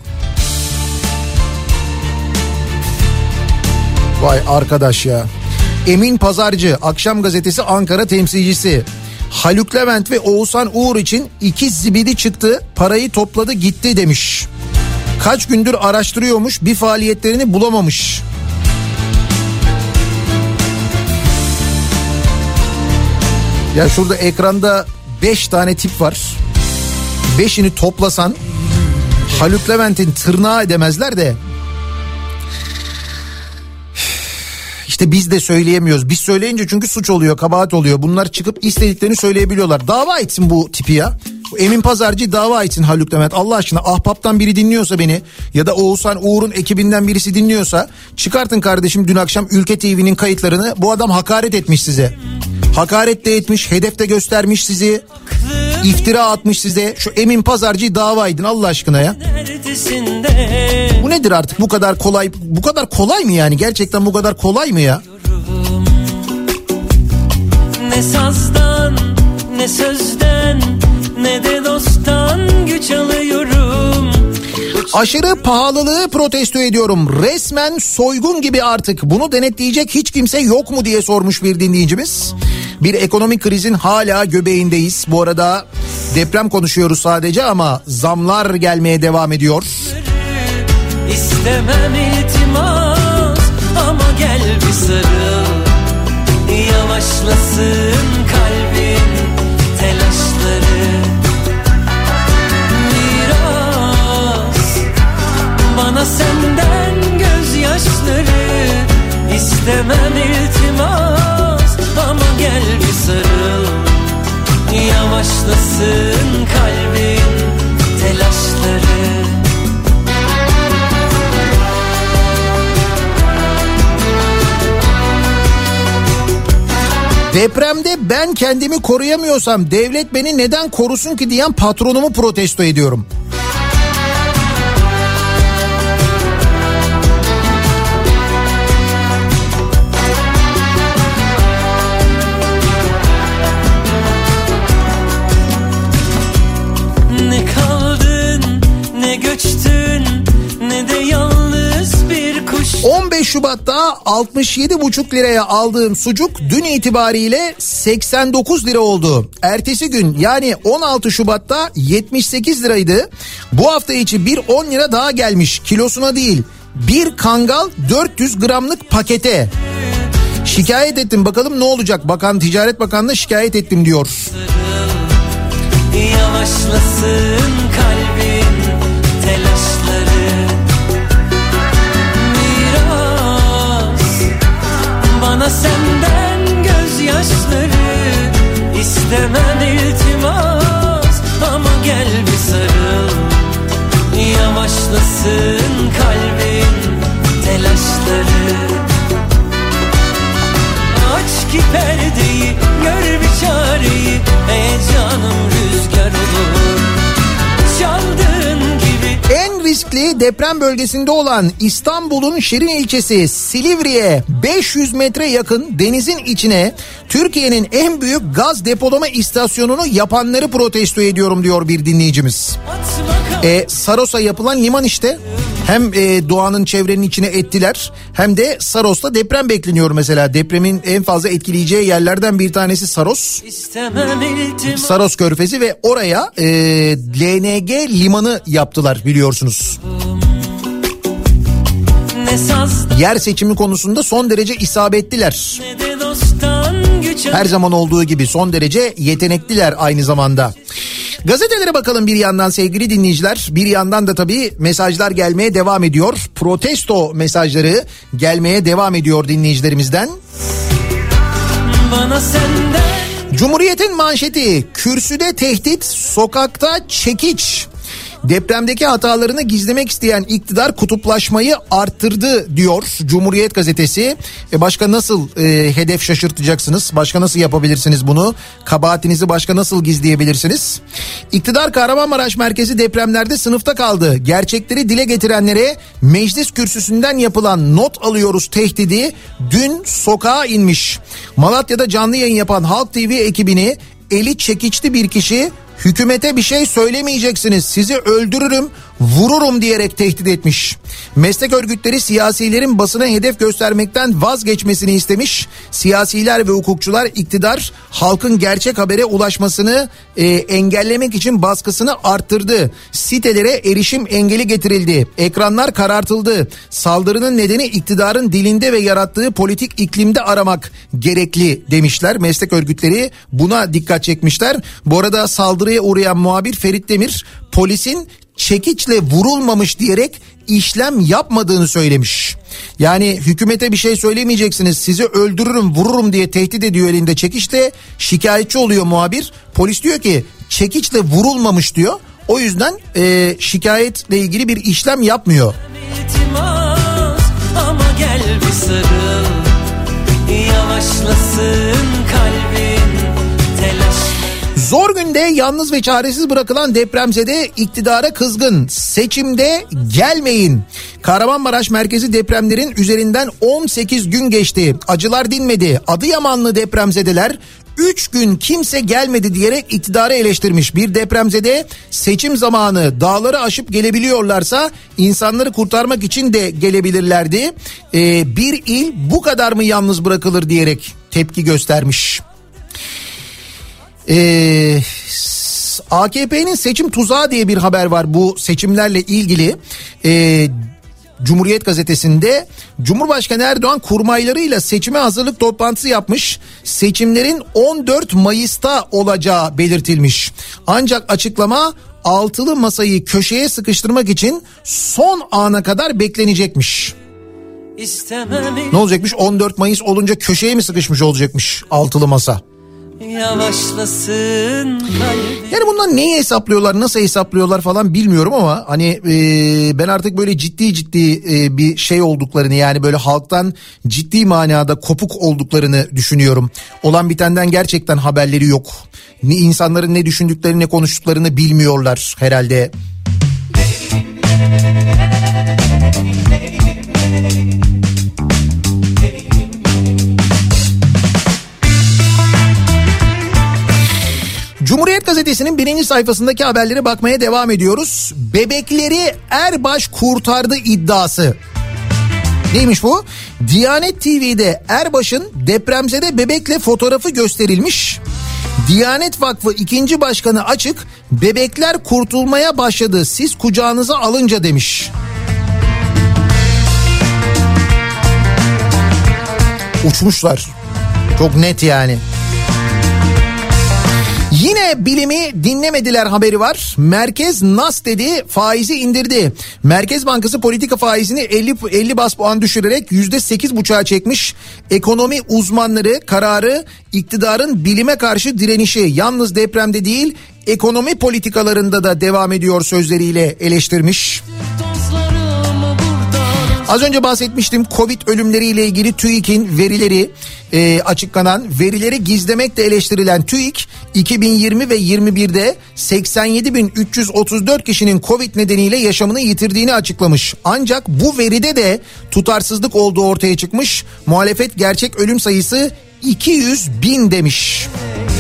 Vay arkadaş ya. Emin Pazarcı Akşam Gazetesi Ankara temsilcisi. Haluk Levent ve Oğuzhan Uğur için iki zibidi çıktı parayı topladı gitti demiş. Kaç gündür araştırıyormuş bir faaliyetlerini bulamamış. Ya şurada ekranda 5 tane tip var. Beşini toplasan Haluk Levent'in tırnağı edemezler de. İşte biz de söyleyemiyoruz. Biz söyleyince çünkü suç oluyor, kabahat oluyor. Bunlar çıkıp istediklerini söyleyebiliyorlar. Dava etsin bu tipi ya. Emin Pazarcı dava etsin Haluk Levent. Allah aşkına Ahbap'tan biri dinliyorsa beni ya da Oğuzhan Uğur'un ekibinden birisi dinliyorsa çıkartın kardeşim dün akşam Ülke TV'nin kayıtlarını. Bu adam hakaret etmiş size. Hakaret de etmiş, hedef de göstermiş sizi. İftira atmış size. Şu Emin Pazarcı'yı dava edin Allah aşkına ya. Bu nedir artık bu kadar kolay bu kadar kolay mı yani gerçekten bu kadar kolay mı ya? Ne sazdan ne sözden ne de dosttan güç alıyorum Aşırı pahalılığı protesto ediyorum. Resmen soygun gibi artık. Bunu denetleyecek hiç kimse yok mu diye sormuş bir dinleyicimiz. Bir ekonomik krizin hala göbeğindeyiz. Bu arada deprem konuşuyoruz sadece ama zamlar gelmeye devam ediyor. İstemem iltimas ama gel bir sarıl Yavaşlasın Depremde ben kendimi koruyamıyorsam devlet beni neden korusun ki diyen patronumu protesto ediyorum. Şubat'ta 67,5 liraya aldığım sucuk dün itibariyle 89 lira oldu. Ertesi gün yani 16 Şubat'ta 78 liraydı. Bu hafta içi bir 10 lira daha gelmiş kilosuna değil. Bir kangal 400 gramlık pakete. Şikayet ettim bakalım ne olacak. Bakan Ticaret Bakanlığı'na şikayet ettim diyor. Yavaşlasın kalbin telaşları bana senden gözyaşları. İstemem iltimas ama gel bir sarıl. Yavaşlasın kalbin telaşları. Aç ki perdeyi gör bir çareyi. Ey canım rüzgar olur En riskli deprem bölgesinde olan İstanbul'un Şirin ilçesi Silivri'ye 500 metre yakın denizin içine Türkiye'nin en büyük gaz depolama istasyonunu yapanları protesto ediyorum diyor bir dinleyicimiz. E, Saros'a yapılan liman işte. Hem e, doğanın çevrenin içine ettiler hem de Saros'ta deprem bekleniyor mesela. Depremin en fazla etkileyeceği yerlerden bir tanesi Saros. Saros Körfezi ve oraya e, LNG limanı yaptılar biliyorsunuz. Yer seçimi konusunda son derece isabetliler. Her zaman olduğu gibi son derece yetenekliler aynı zamanda. Gazetelere bakalım bir yandan sevgili dinleyiciler. Bir yandan da tabii mesajlar gelmeye devam ediyor. Protesto mesajları gelmeye devam ediyor dinleyicilerimizden. bana senden Cumhuriyet'in manşeti kürsüde tehdit sokakta çekiç. Depremdeki hatalarını gizlemek isteyen iktidar kutuplaşmayı arttırdı diyor Cumhuriyet gazetesi. E başka nasıl e, hedef şaşırtacaksınız? Başka nasıl yapabilirsiniz bunu? Kabahatinizi başka nasıl gizleyebilirsiniz? İktidar Kahramanmaraş merkezi depremlerde sınıfta kaldı. Gerçekleri dile getirenlere meclis kürsüsünden yapılan not alıyoruz tehdidi dün sokağa inmiş. Malatya'da canlı yayın yapan Halk TV ekibini eli çekiçli bir kişi hükümete bir şey söylemeyeceksiniz sizi öldürürüm vururum diyerek tehdit etmiş. Meslek örgütleri siyasilerin basına hedef göstermekten vazgeçmesini istemiş. Siyasiler ve hukukçular iktidar halkın gerçek habere ulaşmasını e, engellemek için baskısını arttırdı. Sitelere erişim engeli getirildi. Ekranlar karartıldı. Saldırının nedeni iktidarın dilinde ve yarattığı politik iklimde aramak gerekli demişler. Meslek örgütleri buna dikkat çekmişler. Bu arada saldırıya uğrayan muhabir Ferit Demir polisin çekiçle vurulmamış diyerek işlem yapmadığını söylemiş. Yani hükümete bir şey söylemeyeceksiniz sizi öldürürüm vururum diye tehdit ediyor elinde çekiçle şikayetçi oluyor muhabir. Polis diyor ki çekiçle vurulmamış diyor. O yüzden e, şikayetle ilgili bir işlem yapmıyor. İtimat ama gel bir sarıl Yavaşlasın telaş Zor günde yalnız ve çaresiz bırakılan depremzede iktidara kızgın. Seçimde gelmeyin. Kahramanmaraş merkezi depremlerin üzerinden 18 gün geçti. Acılar dinmedi. Adıyamanlı depremzedeler 3 gün kimse gelmedi diyerek iktidarı eleştirmiş. Bir depremzede seçim zamanı dağları aşıp gelebiliyorlarsa insanları kurtarmak için de gelebilirlerdi. Ee, bir il bu kadar mı yalnız bırakılır diyerek tepki göstermiş. Ee, AKP'nin seçim tuzağı diye bir haber var bu seçimlerle ilgili. Ee, Cumhuriyet gazetesinde Cumhurbaşkanı Erdoğan kurmaylarıyla seçime hazırlık toplantısı yapmış. Seçimlerin 14 Mayıs'ta olacağı belirtilmiş. Ancak açıklama altılı masayı köşeye sıkıştırmak için son ana kadar beklenecekmiş. İstemem Ne olacakmış 14 Mayıs olunca köşeye mi sıkışmış olacakmış altılı masa? Yavaşlasın Yani bundan neyi hesaplıyorlar nasıl hesaplıyorlar falan bilmiyorum ama hani e, ben artık böyle ciddi ciddi e, bir şey olduklarını yani böyle halktan ciddi manada kopuk olduklarını düşünüyorum. Olan bitenden gerçekten haberleri yok. Ne insanların ne düşündüklerini ne konuştuklarını bilmiyorlar herhalde. Cumhuriyet Gazetesi'nin birinci sayfasındaki haberlere bakmaya devam ediyoruz. Bebekleri Erbaş kurtardı iddiası. Neymiş bu? Diyanet TV'de Erbaş'ın depremzede bebekle fotoğrafı gösterilmiş. Diyanet Vakfı ikinci başkanı açık bebekler kurtulmaya başladı siz kucağınıza alınca demiş. Uçmuşlar. Çok net yani. Bilimi dinlemediler haberi var. Merkez Nas dedi faizi indirdi. Merkez Bankası politika faizini 50 50 bas puan düşürerek %8,5'a çekmiş. Ekonomi uzmanları kararı iktidarın bilime karşı direnişi yalnız depremde değil ekonomi politikalarında da devam ediyor sözleriyle eleştirmiş. Buradan Az önce bahsetmiştim Covid ölümleriyle ilgili TÜİK'in verileri e, açıklanan verileri gizlemekle eleştirilen TÜİK 2020 ve 21'de 87.334 kişinin Covid nedeniyle yaşamını yitirdiğini açıklamış. Ancak bu veride de tutarsızlık olduğu ortaya çıkmış. Muhalefet gerçek ölüm sayısı 200 bin demiş. Leylim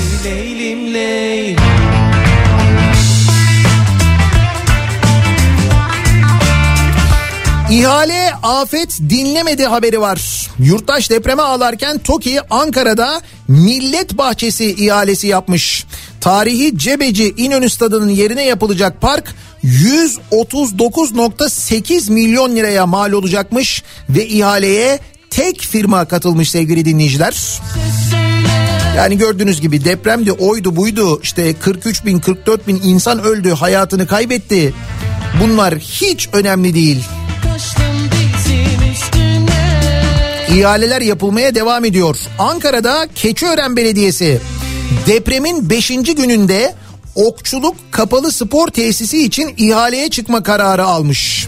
İhale afet dinlemedi haberi var. Yurttaş depreme ağlarken TOKİ Ankara'da Millet Bahçesi ihalesi yapmış. Tarihi Cebeci İnönü Stadı'nın yerine yapılacak park 139.8 milyon liraya mal olacakmış ve ihaleye tek firma katılmış sevgili dinleyiciler. Yani gördüğünüz gibi depremdi oydu buydu işte 43 bin 44 bin insan öldü hayatını kaybetti. Bunlar hiç önemli değil. İhaleler yapılmaya devam ediyor. Ankara'da Keçiören Belediyesi depremin 5. gününde okçuluk kapalı spor tesisi için ihaleye çıkma kararı almış.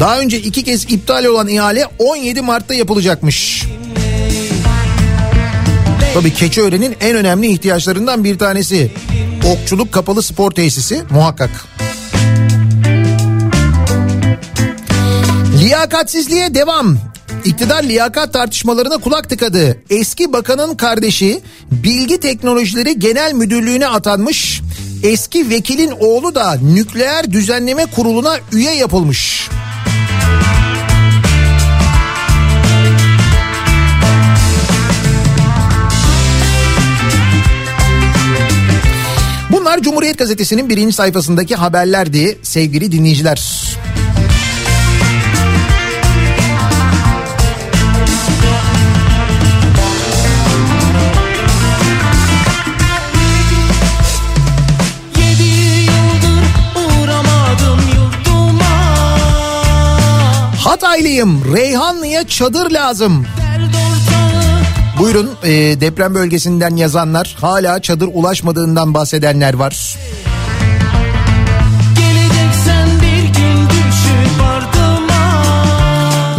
Daha önce iki kez iptal olan ihale 17 Mart'ta yapılacakmış. Tabii Keçiören'in en önemli ihtiyaçlarından bir tanesi. Okçuluk kapalı spor tesisi muhakkak. Liyakatsizliğe devam. İktidar liyakat tartışmalarına kulak tıkadı. Eski bakanın kardeşi Bilgi Teknolojileri Genel Müdürlüğü'ne atanmış. Eski vekilin oğlu da Nükleer Düzenleme Kurulu'na üye yapılmış. Bunlar Cumhuriyet Gazetesi'nin birinci sayfasındaki haberlerdi sevgili dinleyiciler. Hataylıyım. Reyhanlı'ya çadır lazım. Buyurun e, deprem bölgesinden yazanlar hala çadır ulaşmadığından bahsedenler var.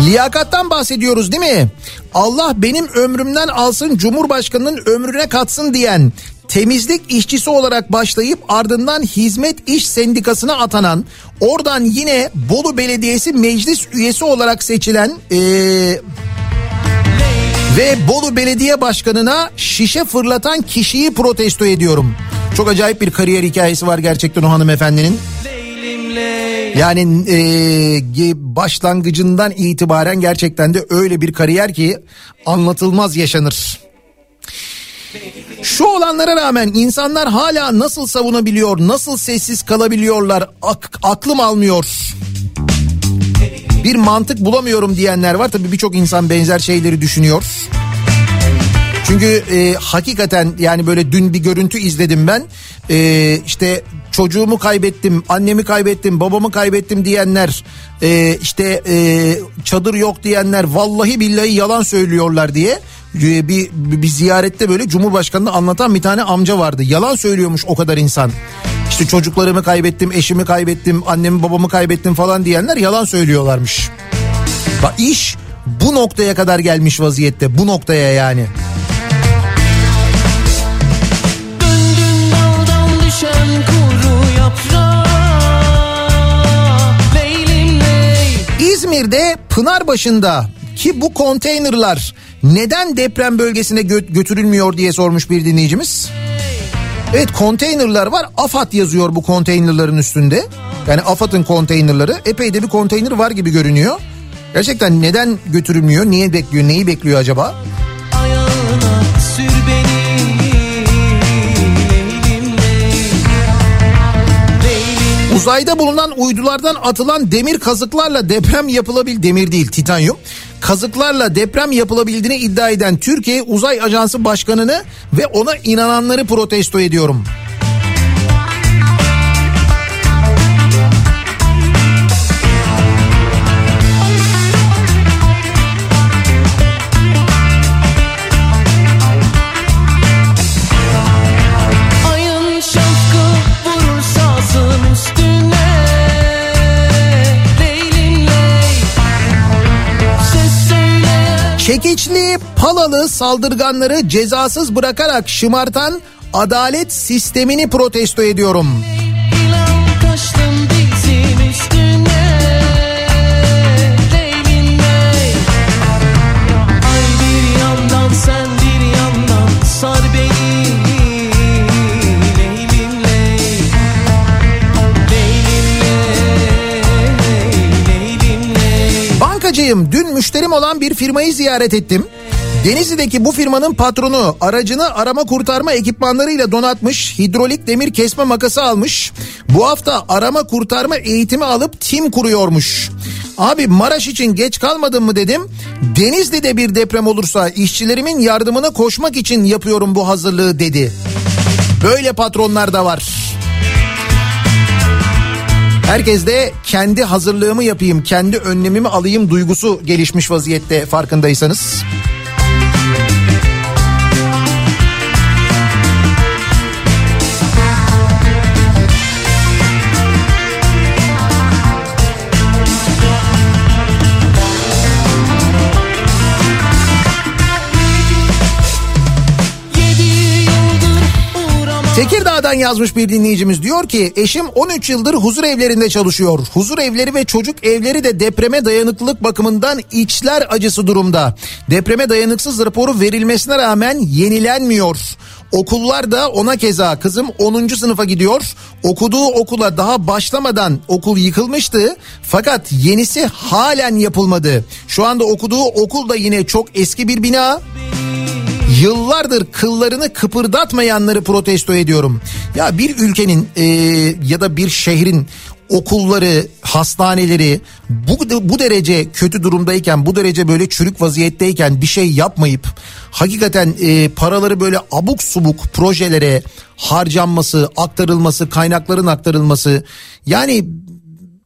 Liyakattan bahsediyoruz değil mi? Allah benim ömrümden alsın Cumhurbaşkanının ömrüne katsın diyen temizlik işçisi olarak başlayıp ardından hizmet iş sendikasına atanan oradan yine Bolu Belediyesi meclis üyesi olarak seçilen eee, ve Bolu Belediye Başkanı'na şişe fırlatan kişiyi protesto ediyorum. Çok acayip bir kariyer hikayesi var gerçekten o hanımefendinin. Yani e, başlangıcından itibaren gerçekten de öyle bir kariyer ki anlatılmaz yaşanır. Şu olanlara rağmen insanlar hala nasıl savunabiliyor, nasıl sessiz kalabiliyorlar ak- aklım almıyor. Bir mantık bulamıyorum diyenler var. Tabii birçok insan benzer şeyleri düşünüyor. Çünkü e, hakikaten yani böyle dün bir görüntü izledim ben. E, işte çocuğumu kaybettim, annemi kaybettim, babamı kaybettim diyenler, e, işte e, çadır yok diyenler, vallahi billahi yalan söylüyorlar diye e, bir, bir ziyarette böyle Cumhurbaşkanı'nı anlatan bir tane amca vardı. Yalan söylüyormuş o kadar insan. İşte çocuklarımı kaybettim, eşimi kaybettim, annemi babamı kaybettim falan diyenler yalan söylüyorlarmış. Bak iş bu noktaya kadar gelmiş vaziyette, bu noktaya yani. İzmir'de Pınarbaşı'nda ki bu konteynerlar neden deprem bölgesine gö- götürülmüyor diye sormuş bir dinleyicimiz. Evet konteynerlar var. AFAD yazıyor bu konteynerların üstünde. Yani AFAD'ın konteynerları. Epey de bir konteyner var gibi görünüyor. Gerçekten neden götürülmüyor? Niye bekliyor? Neyi bekliyor acaba? ayağına Uzayda bulunan uydulardan atılan demir kazıklarla deprem yapılabil demir değil titanyum kazıklarla deprem yapılabildiğini iddia eden Türkiye Uzay Ajansı Başkanı'nı ve ona inananları protesto ediyorum. Çekiçli, palalı saldırganları cezasız bırakarak şımartan adalet sistemini protesto ediyorum. İlan Bankacıyım dün müşterim olan bir firmayı ziyaret ettim. Denizli'deki bu firmanın patronu aracını arama kurtarma ekipmanlarıyla donatmış, hidrolik demir kesme makası almış. Bu hafta arama kurtarma eğitimi alıp tim kuruyormuş. Abi Maraş için geç kalmadın mı dedim. Denizli'de bir deprem olursa işçilerimin yardımına koşmak için yapıyorum bu hazırlığı dedi. Böyle patronlar da var. Herkes de kendi hazırlığımı yapayım, kendi önlemimi alayım duygusu gelişmiş vaziyette farkındaysanız. Tekirdağ'dan yazmış bir dinleyicimiz diyor ki eşim 13 yıldır huzur evlerinde çalışıyor. Huzur evleri ve çocuk evleri de depreme dayanıklılık bakımından içler acısı durumda. Depreme dayanıksız raporu verilmesine rağmen yenilenmiyor. Okullar da ona keza kızım 10. sınıfa gidiyor. Okuduğu okula daha başlamadan okul yıkılmıştı. Fakat yenisi halen yapılmadı. Şu anda okuduğu okul da yine çok eski bir bina. Yıllardır kıllarını kıpırdatmayanları protesto ediyorum. Ya bir ülkenin e, ya da bir şehrin okulları, hastaneleri bu, bu derece kötü durumdayken, bu derece böyle çürük vaziyetteyken bir şey yapmayıp hakikaten e, paraları böyle abuk subuk projelere harcanması, aktarılması, kaynakların aktarılması yani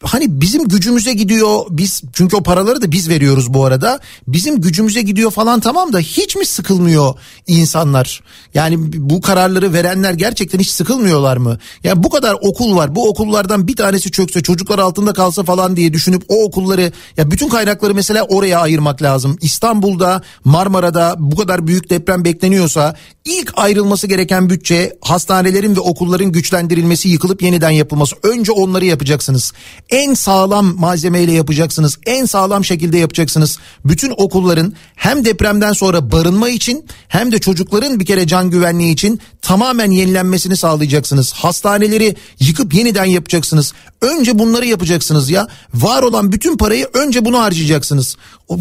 hani bizim gücümüze gidiyor biz çünkü o paraları da biz veriyoruz bu arada. Bizim gücümüze gidiyor falan tamam da hiç mi sıkılmıyor insanlar? Yani bu kararları verenler gerçekten hiç sıkılmıyorlar mı? Yani bu kadar okul var bu okullardan bir tanesi çökse çocuklar altında kalsa falan diye düşünüp o okulları ya bütün kaynakları mesela oraya ayırmak lazım. İstanbul'da Marmara'da bu kadar büyük deprem bekleniyorsa ilk ayrılması gereken bütçe hastanelerin ve okulların güçlendirilmesi yıkılıp yeniden yapılması önce onları yapacaksınız en sağlam malzemeyle yapacaksınız. En sağlam şekilde yapacaksınız. Bütün okulların hem depremden sonra barınma için hem de çocukların bir kere can güvenliği için tamamen yenilenmesini sağlayacaksınız. Hastaneleri yıkıp yeniden yapacaksınız. Önce bunları yapacaksınız ya. Var olan bütün parayı önce bunu harcayacaksınız.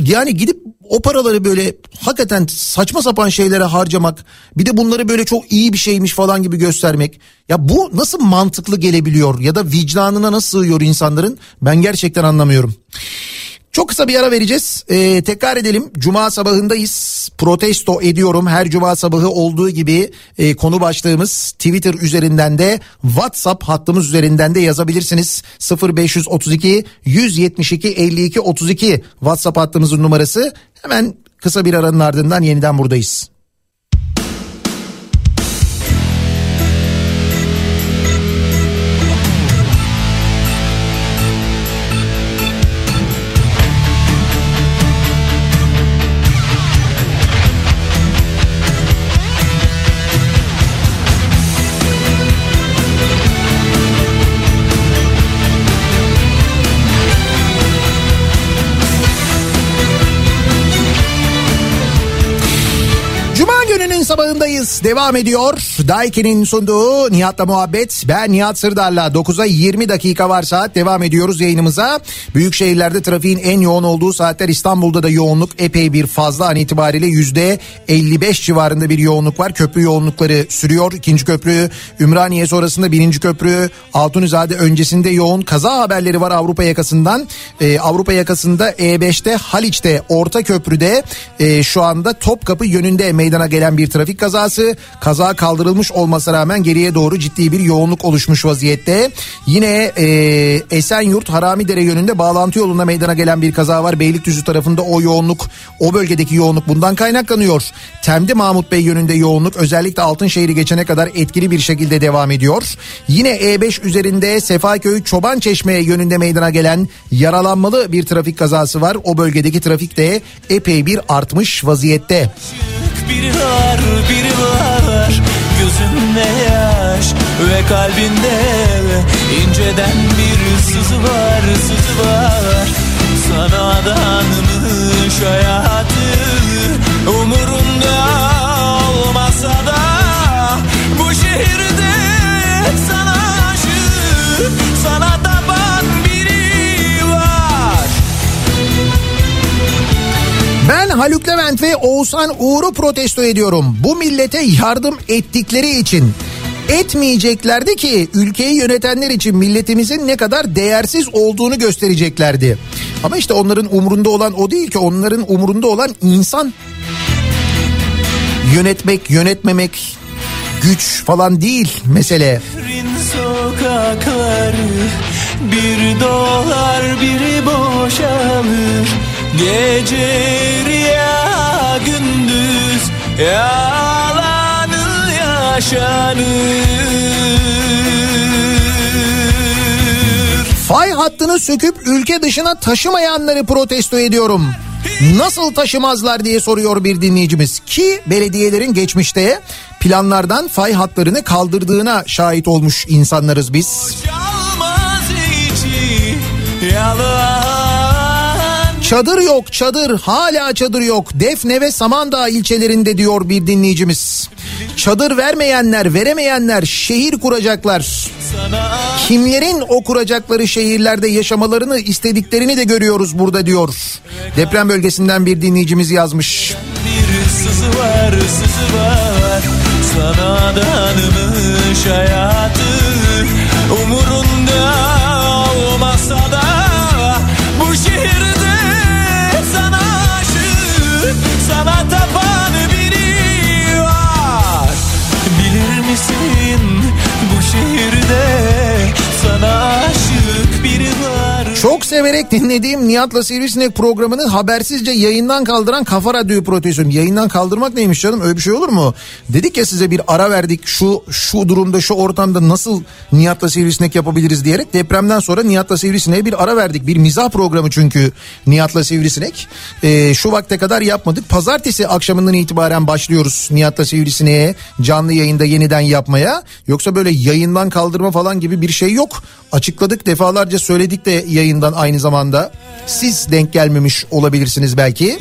Yani gidip o paraları böyle hakikaten saçma sapan şeylere harcamak bir de bunları böyle çok iyi bir şeymiş falan gibi göstermek ya bu nasıl mantıklı gelebiliyor ya da vicdanına nasıl sığıyor insanların ben gerçekten anlamıyorum. Çok kısa bir ara vereceğiz. Ee, tekrar edelim. Cuma sabahındayız. Protesto ediyorum. Her cuma sabahı olduğu gibi e, konu başlığımız Twitter üzerinden de WhatsApp hattımız üzerinden de yazabilirsiniz. 0532 172 52 32 WhatsApp hattımızın numarası. Hemen kısa bir aranın ardından yeniden buradayız. Sabahındayız. Devam ediyor. Daiki'nin sunduğu Nihat'la muhabbet. Ben Nihat Sırdar'la 9'a 20 dakika var saat. Devam ediyoruz yayınımıza. Büyük şehirlerde trafiğin en yoğun olduğu saatler İstanbul'da da yoğunluk epey bir fazla. An itibariyle yüzde 55 civarında bir yoğunluk var. Köprü yoğunlukları sürüyor. İkinci köprü Ümraniye sonrasında birinci köprü Altunizade öncesinde yoğun kaza haberleri var Avrupa yakasından. Ee, Avrupa yakasında E5'te Haliç'te orta köprüde e, şu anda Topkapı yönünde meydana gelen bir trafik kazası. Kaza kaldırılmış olmasına rağmen geriye doğru ciddi bir yoğunluk oluşmuş vaziyette. Yine e, Esenyurt Haramidere yönünde bağlantı yolunda meydana gelen bir kaza var. Beylikdüzü tarafında o yoğunluk o bölgedeki yoğunluk bundan kaynaklanıyor. Temde Mahmut Bey yönünde yoğunluk özellikle Altınşehir'i geçene kadar etkili bir şekilde devam ediyor. Yine E5 üzerinde Sefaköy Çoban Çeşme yönünde meydana gelen yaralanmalı bir trafik kazası var. O bölgedeki trafik de epey bir artmış vaziyette. Biri var biri var. Gözünde yaş ve kalbinde inceden bir sızı var sızı var. Sana adanmış hayatı umurunda olmasa da Bu şehirde sana Ben Haluk Levent ve Oğuzhan Uğur'u protesto ediyorum. Bu millete yardım ettikleri için etmeyeceklerdi ki ülkeyi yönetenler için milletimizin ne kadar değersiz olduğunu göstereceklerdi. Ama işte onların umrunda olan o değil ki onların umrunda olan insan. Yönetmek, yönetmemek, güç falan değil mesele. Bir dolar biri boşalır yaşanır Fay hattını söküp ülke dışına taşımayanları protesto ediyorum. Nasıl taşımazlar diye soruyor bir dinleyicimiz ki belediyelerin geçmişte planlardan fay hatlarını kaldırdığına şahit olmuş insanlarız biz. Çadır yok çadır hala çadır yok Defne ve Samandağ ilçelerinde diyor bir dinleyicimiz. Çadır vermeyenler veremeyenler şehir kuracaklar. Kimlerin o kuracakları şehirlerde yaşamalarını istediklerini de görüyoruz burada diyor. Deprem bölgesinden bir dinleyicimiz yazmış. Bir sızı var sızı var Sana danmış hayatı Umurunda olmasa da severek dinlediğim Nihat'la Sivrisinek programını habersizce yayından kaldıran Kafa Radyo'yu protestoyum. Yayından kaldırmak neymiş canım öyle bir şey olur mu? Dedik ya size bir ara verdik şu şu durumda şu ortamda nasıl Nihat'la Sivrisinek yapabiliriz diyerek depremden sonra Nihat'la Sivrisinek'e bir ara verdik. Bir mizah programı çünkü Nihat'la Sivrisinek. Ee, şu vakte kadar yapmadık. Pazartesi akşamından itibaren başlıyoruz Nihat'la Sivrisinek'e canlı yayında yeniden yapmaya. Yoksa böyle yayından kaldırma falan gibi bir şey yok. Açıkladık defalarca söyledik de yayından aynı zamanda. Siz denk gelmemiş olabilirsiniz belki.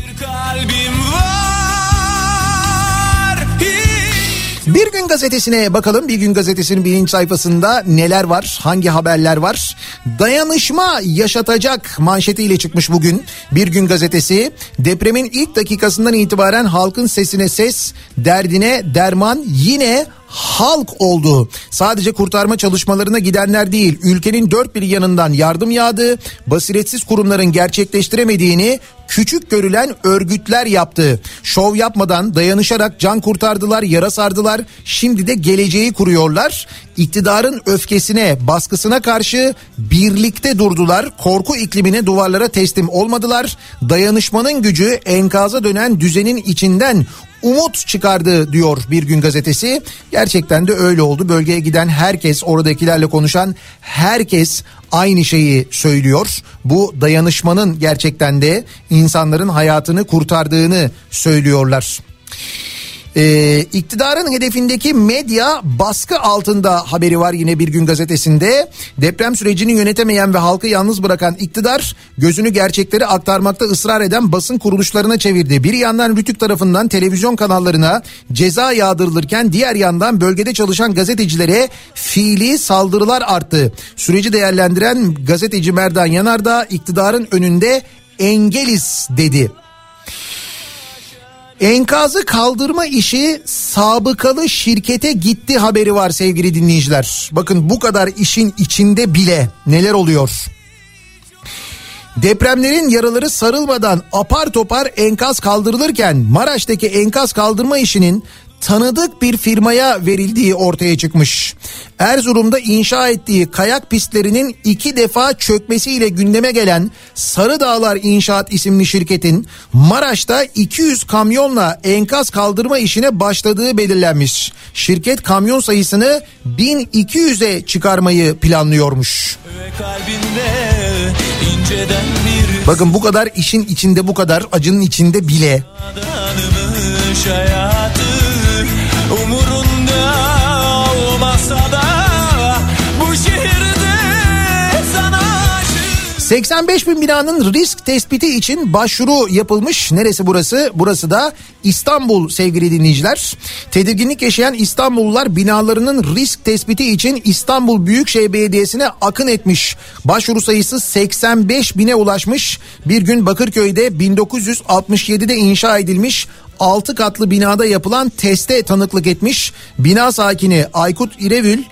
Bir gün gazetesine bakalım. Bir gün gazetesinin birinci sayfasında neler var? Hangi haberler var? Dayanışma yaşatacak manşetiyle çıkmış bugün. Bir gün gazetesi depremin ilk dakikasından itibaren halkın sesine ses, derdine derman yine halk oldu. Sadece kurtarma çalışmalarına gidenler değil, ülkenin dört bir yanından yardım yağdı. Basiretsiz kurumların gerçekleştiremediğini küçük görülen örgütler yaptı. Şov yapmadan dayanışarak can kurtardılar, yara sardılar. Şimdi de geleceği kuruyorlar. İktidarın öfkesine, baskısına karşı birlikte durdular. Korku iklimine duvarlara teslim olmadılar. Dayanışmanın gücü enkaza dönen düzenin içinden umut çıkardı diyor Bir Gün Gazetesi. Gerçekten de öyle oldu. Bölgeye giden herkes, oradakilerle konuşan herkes aynı şeyi söylüyor. Bu dayanışmanın gerçekten de insanların hayatını kurtardığını söylüyorlar. Ee, iktidarın hedefindeki medya baskı altında haberi var yine bir gün gazetesinde. Deprem sürecini yönetemeyen ve halkı yalnız bırakan iktidar gözünü gerçekleri aktarmakta ısrar eden basın kuruluşlarına çevirdi. Bir yandan Rütük tarafından televizyon kanallarına ceza yağdırılırken diğer yandan bölgede çalışan gazetecilere fiili saldırılar arttı. Süreci değerlendiren gazeteci Merdan Yanardağ iktidarın önünde engeliz dedi. Enkazı kaldırma işi sabıkalı şirkete gitti haberi var sevgili dinleyiciler. Bakın bu kadar işin içinde bile neler oluyor. Depremlerin yaraları sarılmadan apar topar enkaz kaldırılırken Maraş'taki enkaz kaldırma işinin tanıdık bir firmaya verildiği ortaya çıkmış. Erzurum'da inşa ettiği kayak pistlerinin iki defa çökmesiyle gündeme gelen Sarı Dağlar İnşaat isimli şirketin Maraş'ta 200 kamyonla enkaz kaldırma işine başladığı belirlenmiş. Şirket kamyon sayısını 1200'e çıkarmayı planlıyormuş. Bakın bu kadar işin içinde bu kadar acının içinde bile Tanımış olmasa da bu şehirde sana aşık 85 bin binanın risk tespiti için başvuru yapılmış. Neresi burası? Burası da İstanbul sevgili dinleyiciler. Tedirginlik yaşayan İstanbullular binalarının risk tespiti için İstanbul Büyükşehir Belediyesi'ne akın etmiş. Başvuru sayısı 85 bine ulaşmış. Bir gün Bakırköy'de 1967'de inşa edilmiş 6 katlı binada yapılan teste tanıklık etmiş. Bina sakini Aykut İrevül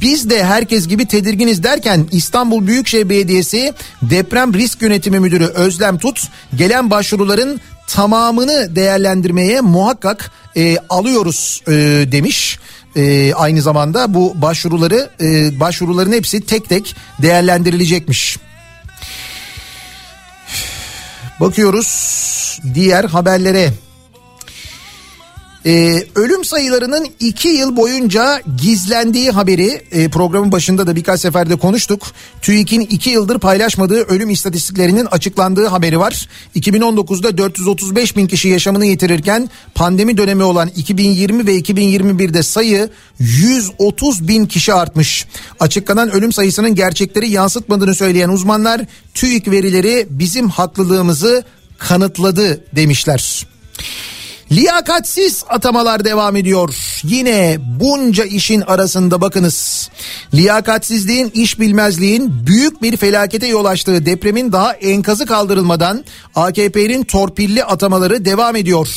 biz de herkes gibi tedirginiz derken İstanbul Büyükşehir Belediyesi Deprem Risk Yönetimi Müdürü Özlem Tut gelen başvuruların tamamını değerlendirmeye muhakkak e, alıyoruz e, demiş. E, aynı zamanda bu başvuruları e, başvuruların hepsi tek tek değerlendirilecekmiş. Bakıyoruz diğer haberlere. Ee, ölüm sayılarının iki yıl boyunca gizlendiği haberi e, programın başında da birkaç seferde konuştuk. TÜİK'in iki yıldır paylaşmadığı ölüm istatistiklerinin açıklandığı haberi var. 2019'da 435 bin kişi yaşamını yitirirken pandemi dönemi olan 2020 ve 2021'de sayı 130 bin kişi artmış. Açıklanan ölüm sayısının gerçekleri yansıtmadığını söyleyen uzmanlar TÜİK verileri bizim haklılığımızı kanıtladı demişler. Liyakatsiz atamalar devam ediyor. Yine bunca işin arasında bakınız. Liyakatsizliğin, iş bilmezliğin büyük bir felakete yol açtığı depremin daha enkazı kaldırılmadan AKP'nin torpilli atamaları devam ediyor.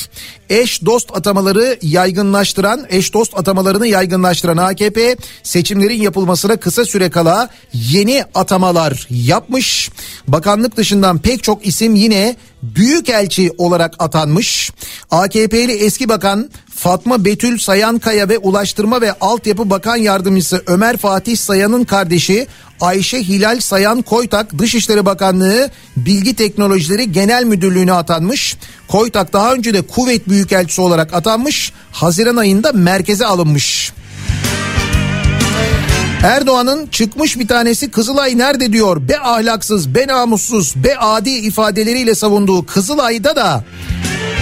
Eş dost atamaları yaygınlaştıran, eş dost atamalarını yaygınlaştıran AKP seçimlerin yapılmasına kısa süre kala yeni atamalar yapmış. Bakanlık dışından pek çok isim yine büyükelçi olarak atanmış. AKP'li eski bakan Fatma Betül Sayankaya ve Ulaştırma ve Altyapı Bakan Yardımcısı Ömer Fatih Sayan'ın kardeşi Ayşe Hilal Sayan Koytak Dışişleri Bakanlığı Bilgi Teknolojileri Genel Müdürlüğü'ne atanmış. Koytak daha önce de kuvvet büyükelçisi olarak atanmış. Haziran ayında merkeze alınmış. Erdoğan'ın çıkmış bir tanesi Kızılay nerede diyor. Be ahlaksız, be namussuz, be adi ifadeleriyle savunduğu Kızılay'da da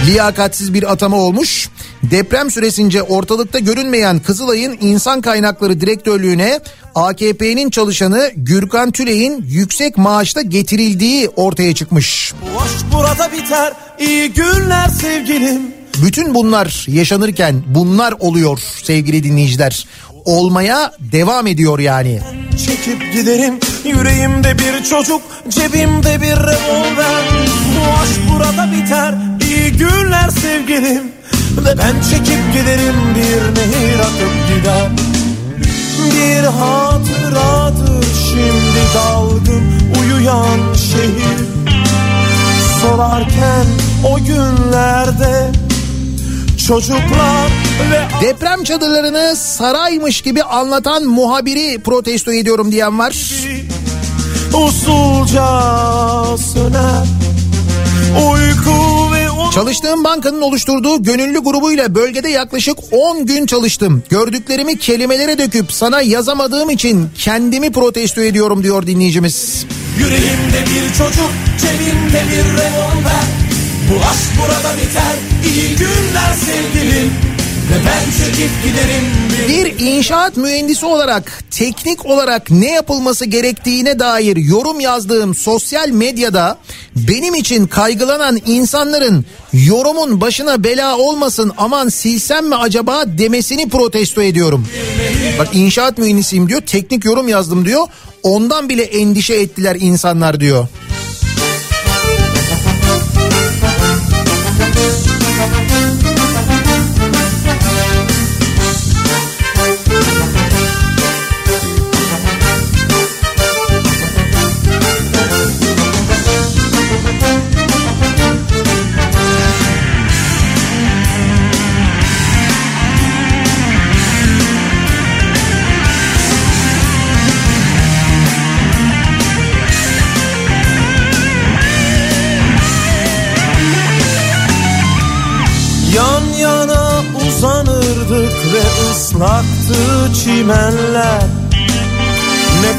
liyakatsiz bir atama olmuş. Deprem süresince ortalıkta görünmeyen Kızılay'ın insan kaynakları direktörlüğüne AKP'nin çalışanı Gürkan Tüley'in yüksek maaşta getirildiği ortaya çıkmış. Aşk burada biter. İyi günler sevgilim. Bütün bunlar yaşanırken bunlar oluyor sevgili dinleyiciler. Olmaya devam ediyor yani. Çekip giderim yüreğimde bir çocuk cebimde bir revolver Bu aşk burada biter iyi günler sevgilim ben çekip giderim bir nehir akıp gider. Bir hatıradır şimdi dalgın uyuyan şehir. Solarken o günlerde çocuklar ve Deprem çadırlarını saraymış gibi anlatan muhabiri protesto ediyorum diyen var. usulca söner. Uyku Çalıştığım bankanın oluşturduğu gönüllü grubuyla bölgede yaklaşık 10 gün çalıştım. Gördüklerimi kelimelere döküp sana yazamadığım için kendimi protesto ediyorum diyor dinleyicimiz. Yüreğimde bir çocuk, cebimde bir revolver Bu aşk burada biter, iyi günler sevgilim Bir inşaat mühendisi olarak teknik olarak ne yapılması gerektiğine dair yorum yazdığım sosyal medyada benim için kaygılanan insanların yorumun başına bela olmasın aman silsem mi acaba demesini protesto ediyorum. Bak inşaat mühendisiyim diyor teknik yorum yazdım diyor ondan bile endişe ettiler insanlar diyor.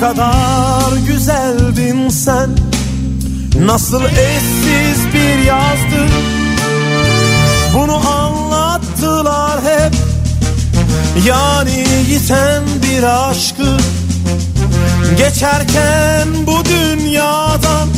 Kadar güzeldin sen. Nasıl eşsiz bir yazdı Bunu anlattılar hep. Yani yiten bir aşkı. Geçerken bu dünyadan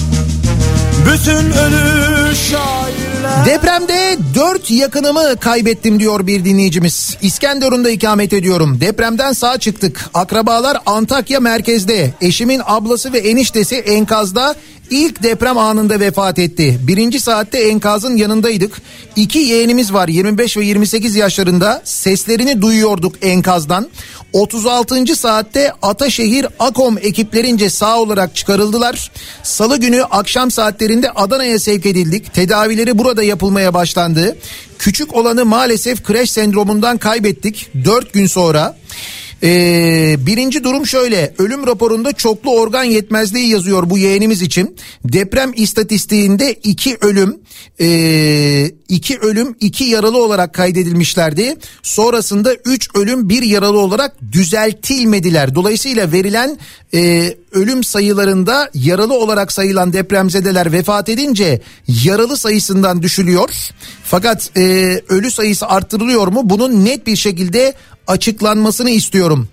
Bütün ölü şairler Depremde dört yakınımı kaybettim diyor bir dinleyicimiz. İskenderun'da ikamet ediyorum. Depremden sağ çıktık. Akrabalar Antakya merkezde. Eşimin ablası ve eniştesi enkazda ilk deprem anında vefat etti. Birinci saatte enkazın yanındaydık. İki yeğenimiz var 25 ve 28 yaşlarında. Seslerini duyuyorduk enkazdan. 36. saatte Ataşehir Akom ekiplerince sağ olarak çıkarıldılar. Salı günü akşam saatlerinde Adana'ya sevk edildik. Tedavileri burada yapılmaya başlandı. Küçük olanı maalesef kreş sendromundan kaybettik 4 gün sonra. Ee, birinci durum şöyle ölüm raporunda çoklu organ yetmezliği yazıyor bu yeğenimiz için. Deprem istatistiğinde iki ölüm ee, iki ölüm iki yaralı olarak kaydedilmişlerdi. Sonrasında üç ölüm bir yaralı olarak düzeltilmediler. Dolayısıyla verilen ee, ölüm sayılarında yaralı olarak sayılan depremzedeler vefat edince yaralı sayısından düşülüyor. Fakat ee, ölü sayısı arttırılıyor mu? Bunun net bir şekilde açıklanmasını istiyorum.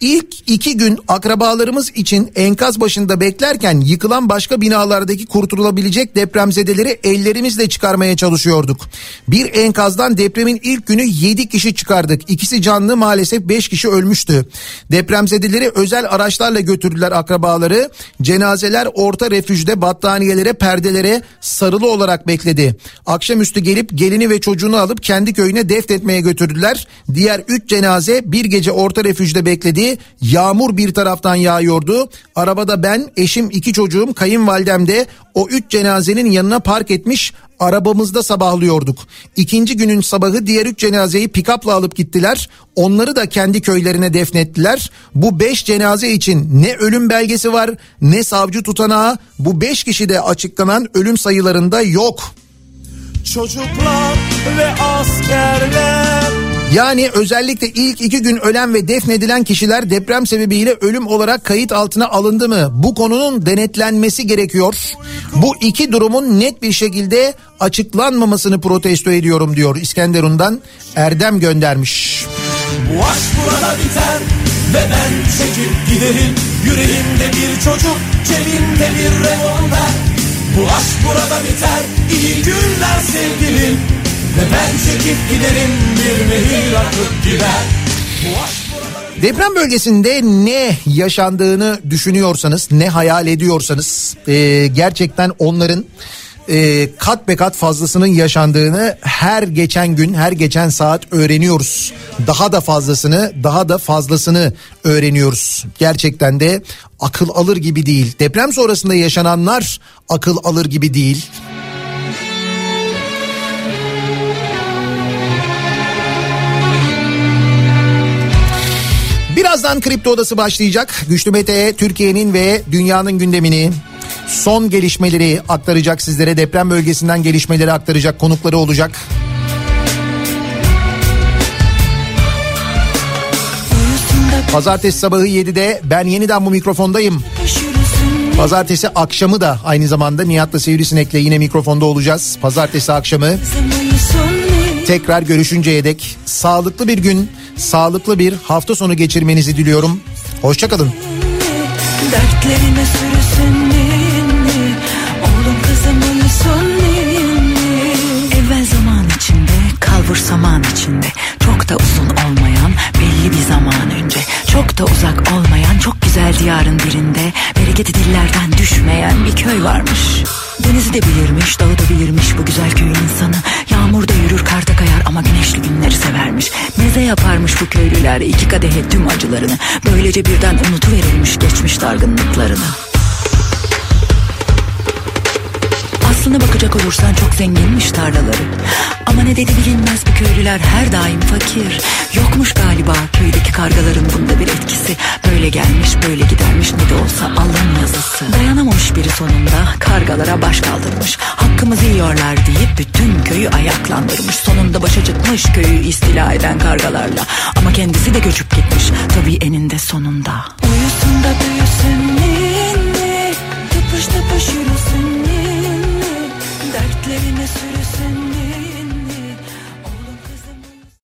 İlk iki gün akrabalarımız için enkaz başında beklerken yıkılan başka binalardaki kurtulabilecek depremzedeleri ellerimizle çıkarmaya çalışıyorduk. Bir enkazdan depremin ilk günü 7 kişi çıkardık. İkisi canlı maalesef 5 kişi ölmüştü. Depremzedeleri özel araçlarla götürdüler akrabaları. Cenazeler orta refüjde battaniyelere perdelere sarılı olarak bekledi. Akşamüstü gelip gelini ve çocuğunu alıp kendi köyüne defnetmeye götürdüler. Diğer 3 cenaze bir gece orta refüjde bekledi. Yağmur bir taraftan yağıyordu. Arabada ben, eşim, iki çocuğum, kayınvalidem de o üç cenazenin yanına park etmiş arabamızda sabahlıyorduk. İkinci günün sabahı diğer üç cenazeyi pikapla alıp gittiler. Onları da kendi köylerine defnettiler. Bu beş cenaze için ne ölüm belgesi var ne savcı tutanağı. Bu beş kişi de açıklanan ölüm sayılarında yok. Çocuklar ve askerler Yani özellikle ilk iki gün ölen ve defnedilen kişiler deprem sebebiyle ölüm olarak kayıt altına alındı mı? Bu konunun denetlenmesi gerekiyor. Bu iki durumun net bir şekilde açıklanmamasını protesto ediyorum diyor İskenderun'dan Erdem göndermiş. Bu aşk burada biter ve ben çekip giderim Yüreğimde bir çocuk cebimde bir revolver Bu aşk burada biter iyi günler sevgilim Ve ben çekip giderim bir nehir akıp gider Bu Deprem bölgesinde ne yaşandığını düşünüyorsanız, ne hayal ediyorsanız e, gerçekten onların e, kat be kat fazlasının yaşandığını her geçen gün, her geçen saat öğreniyoruz. Daha da fazlasını, daha da fazlasını öğreniyoruz. Gerçekten de akıl alır gibi değil. Deprem sonrasında yaşananlar akıl alır gibi değil. Birazdan Kripto Odası başlayacak. Güçlü Mete Türkiye'nin ve dünyanın gündemini son gelişmeleri aktaracak sizlere. Deprem bölgesinden gelişmeleri aktaracak konukları olacak. Pazartesi sabahı 7'de ben yeniden bu mikrofondayım. Pazartesi akşamı da aynı zamanda Nihat'la Sivrisinek'le yine mikrofonda olacağız. Pazartesi akşamı tekrar görüşünceye dek sağlıklı bir gün, sağlıklı bir hafta sonu geçirmenizi diliyorum. Hoşçakalın. Dertlerime sürüsün Oğlum kızım uyusun Evvel zaman içinde kalbur saman içinde. Çok da uzun olmayan belli bir zaman önce. Çok da uzak olmayan çok güzel diyarın birinde. Bereketi dillerden düşmeyen bir köy varmış Denizi de bilirmiş, dağı da bilirmiş bu güzel köyün insanı. Yağmurda yürür, karda kayar ama güneşli günleri severmiş. Meze yaparmış bu köylüler iki kadehe tüm acılarını. Böylece birden unutuverilmiş geçmiş dargınlıklarını Aslına bakacak olursan çok zenginmiş tarlaları. Ama ne dedi bilinmez bu köylüler her daim fakir. Yokmuş galiba köydeki kargaların bunda bir etkisi. Böyle gelmiş böyle gidermiş ne de olsa Allah'ın yazısı. Dayanamamış biri sonunda kargalara baş kaldırmış. Hakkımızı yiyorlar deyip bütün köyü ayaklandırmış. Sonunda başa çıkmış köyü istila eden kargalarla. Ama kendisi de göçüp gitmiş. Tabii eninde sonunda. Uyusun da büyüsün ninni. Tıpış tıpış yürüsün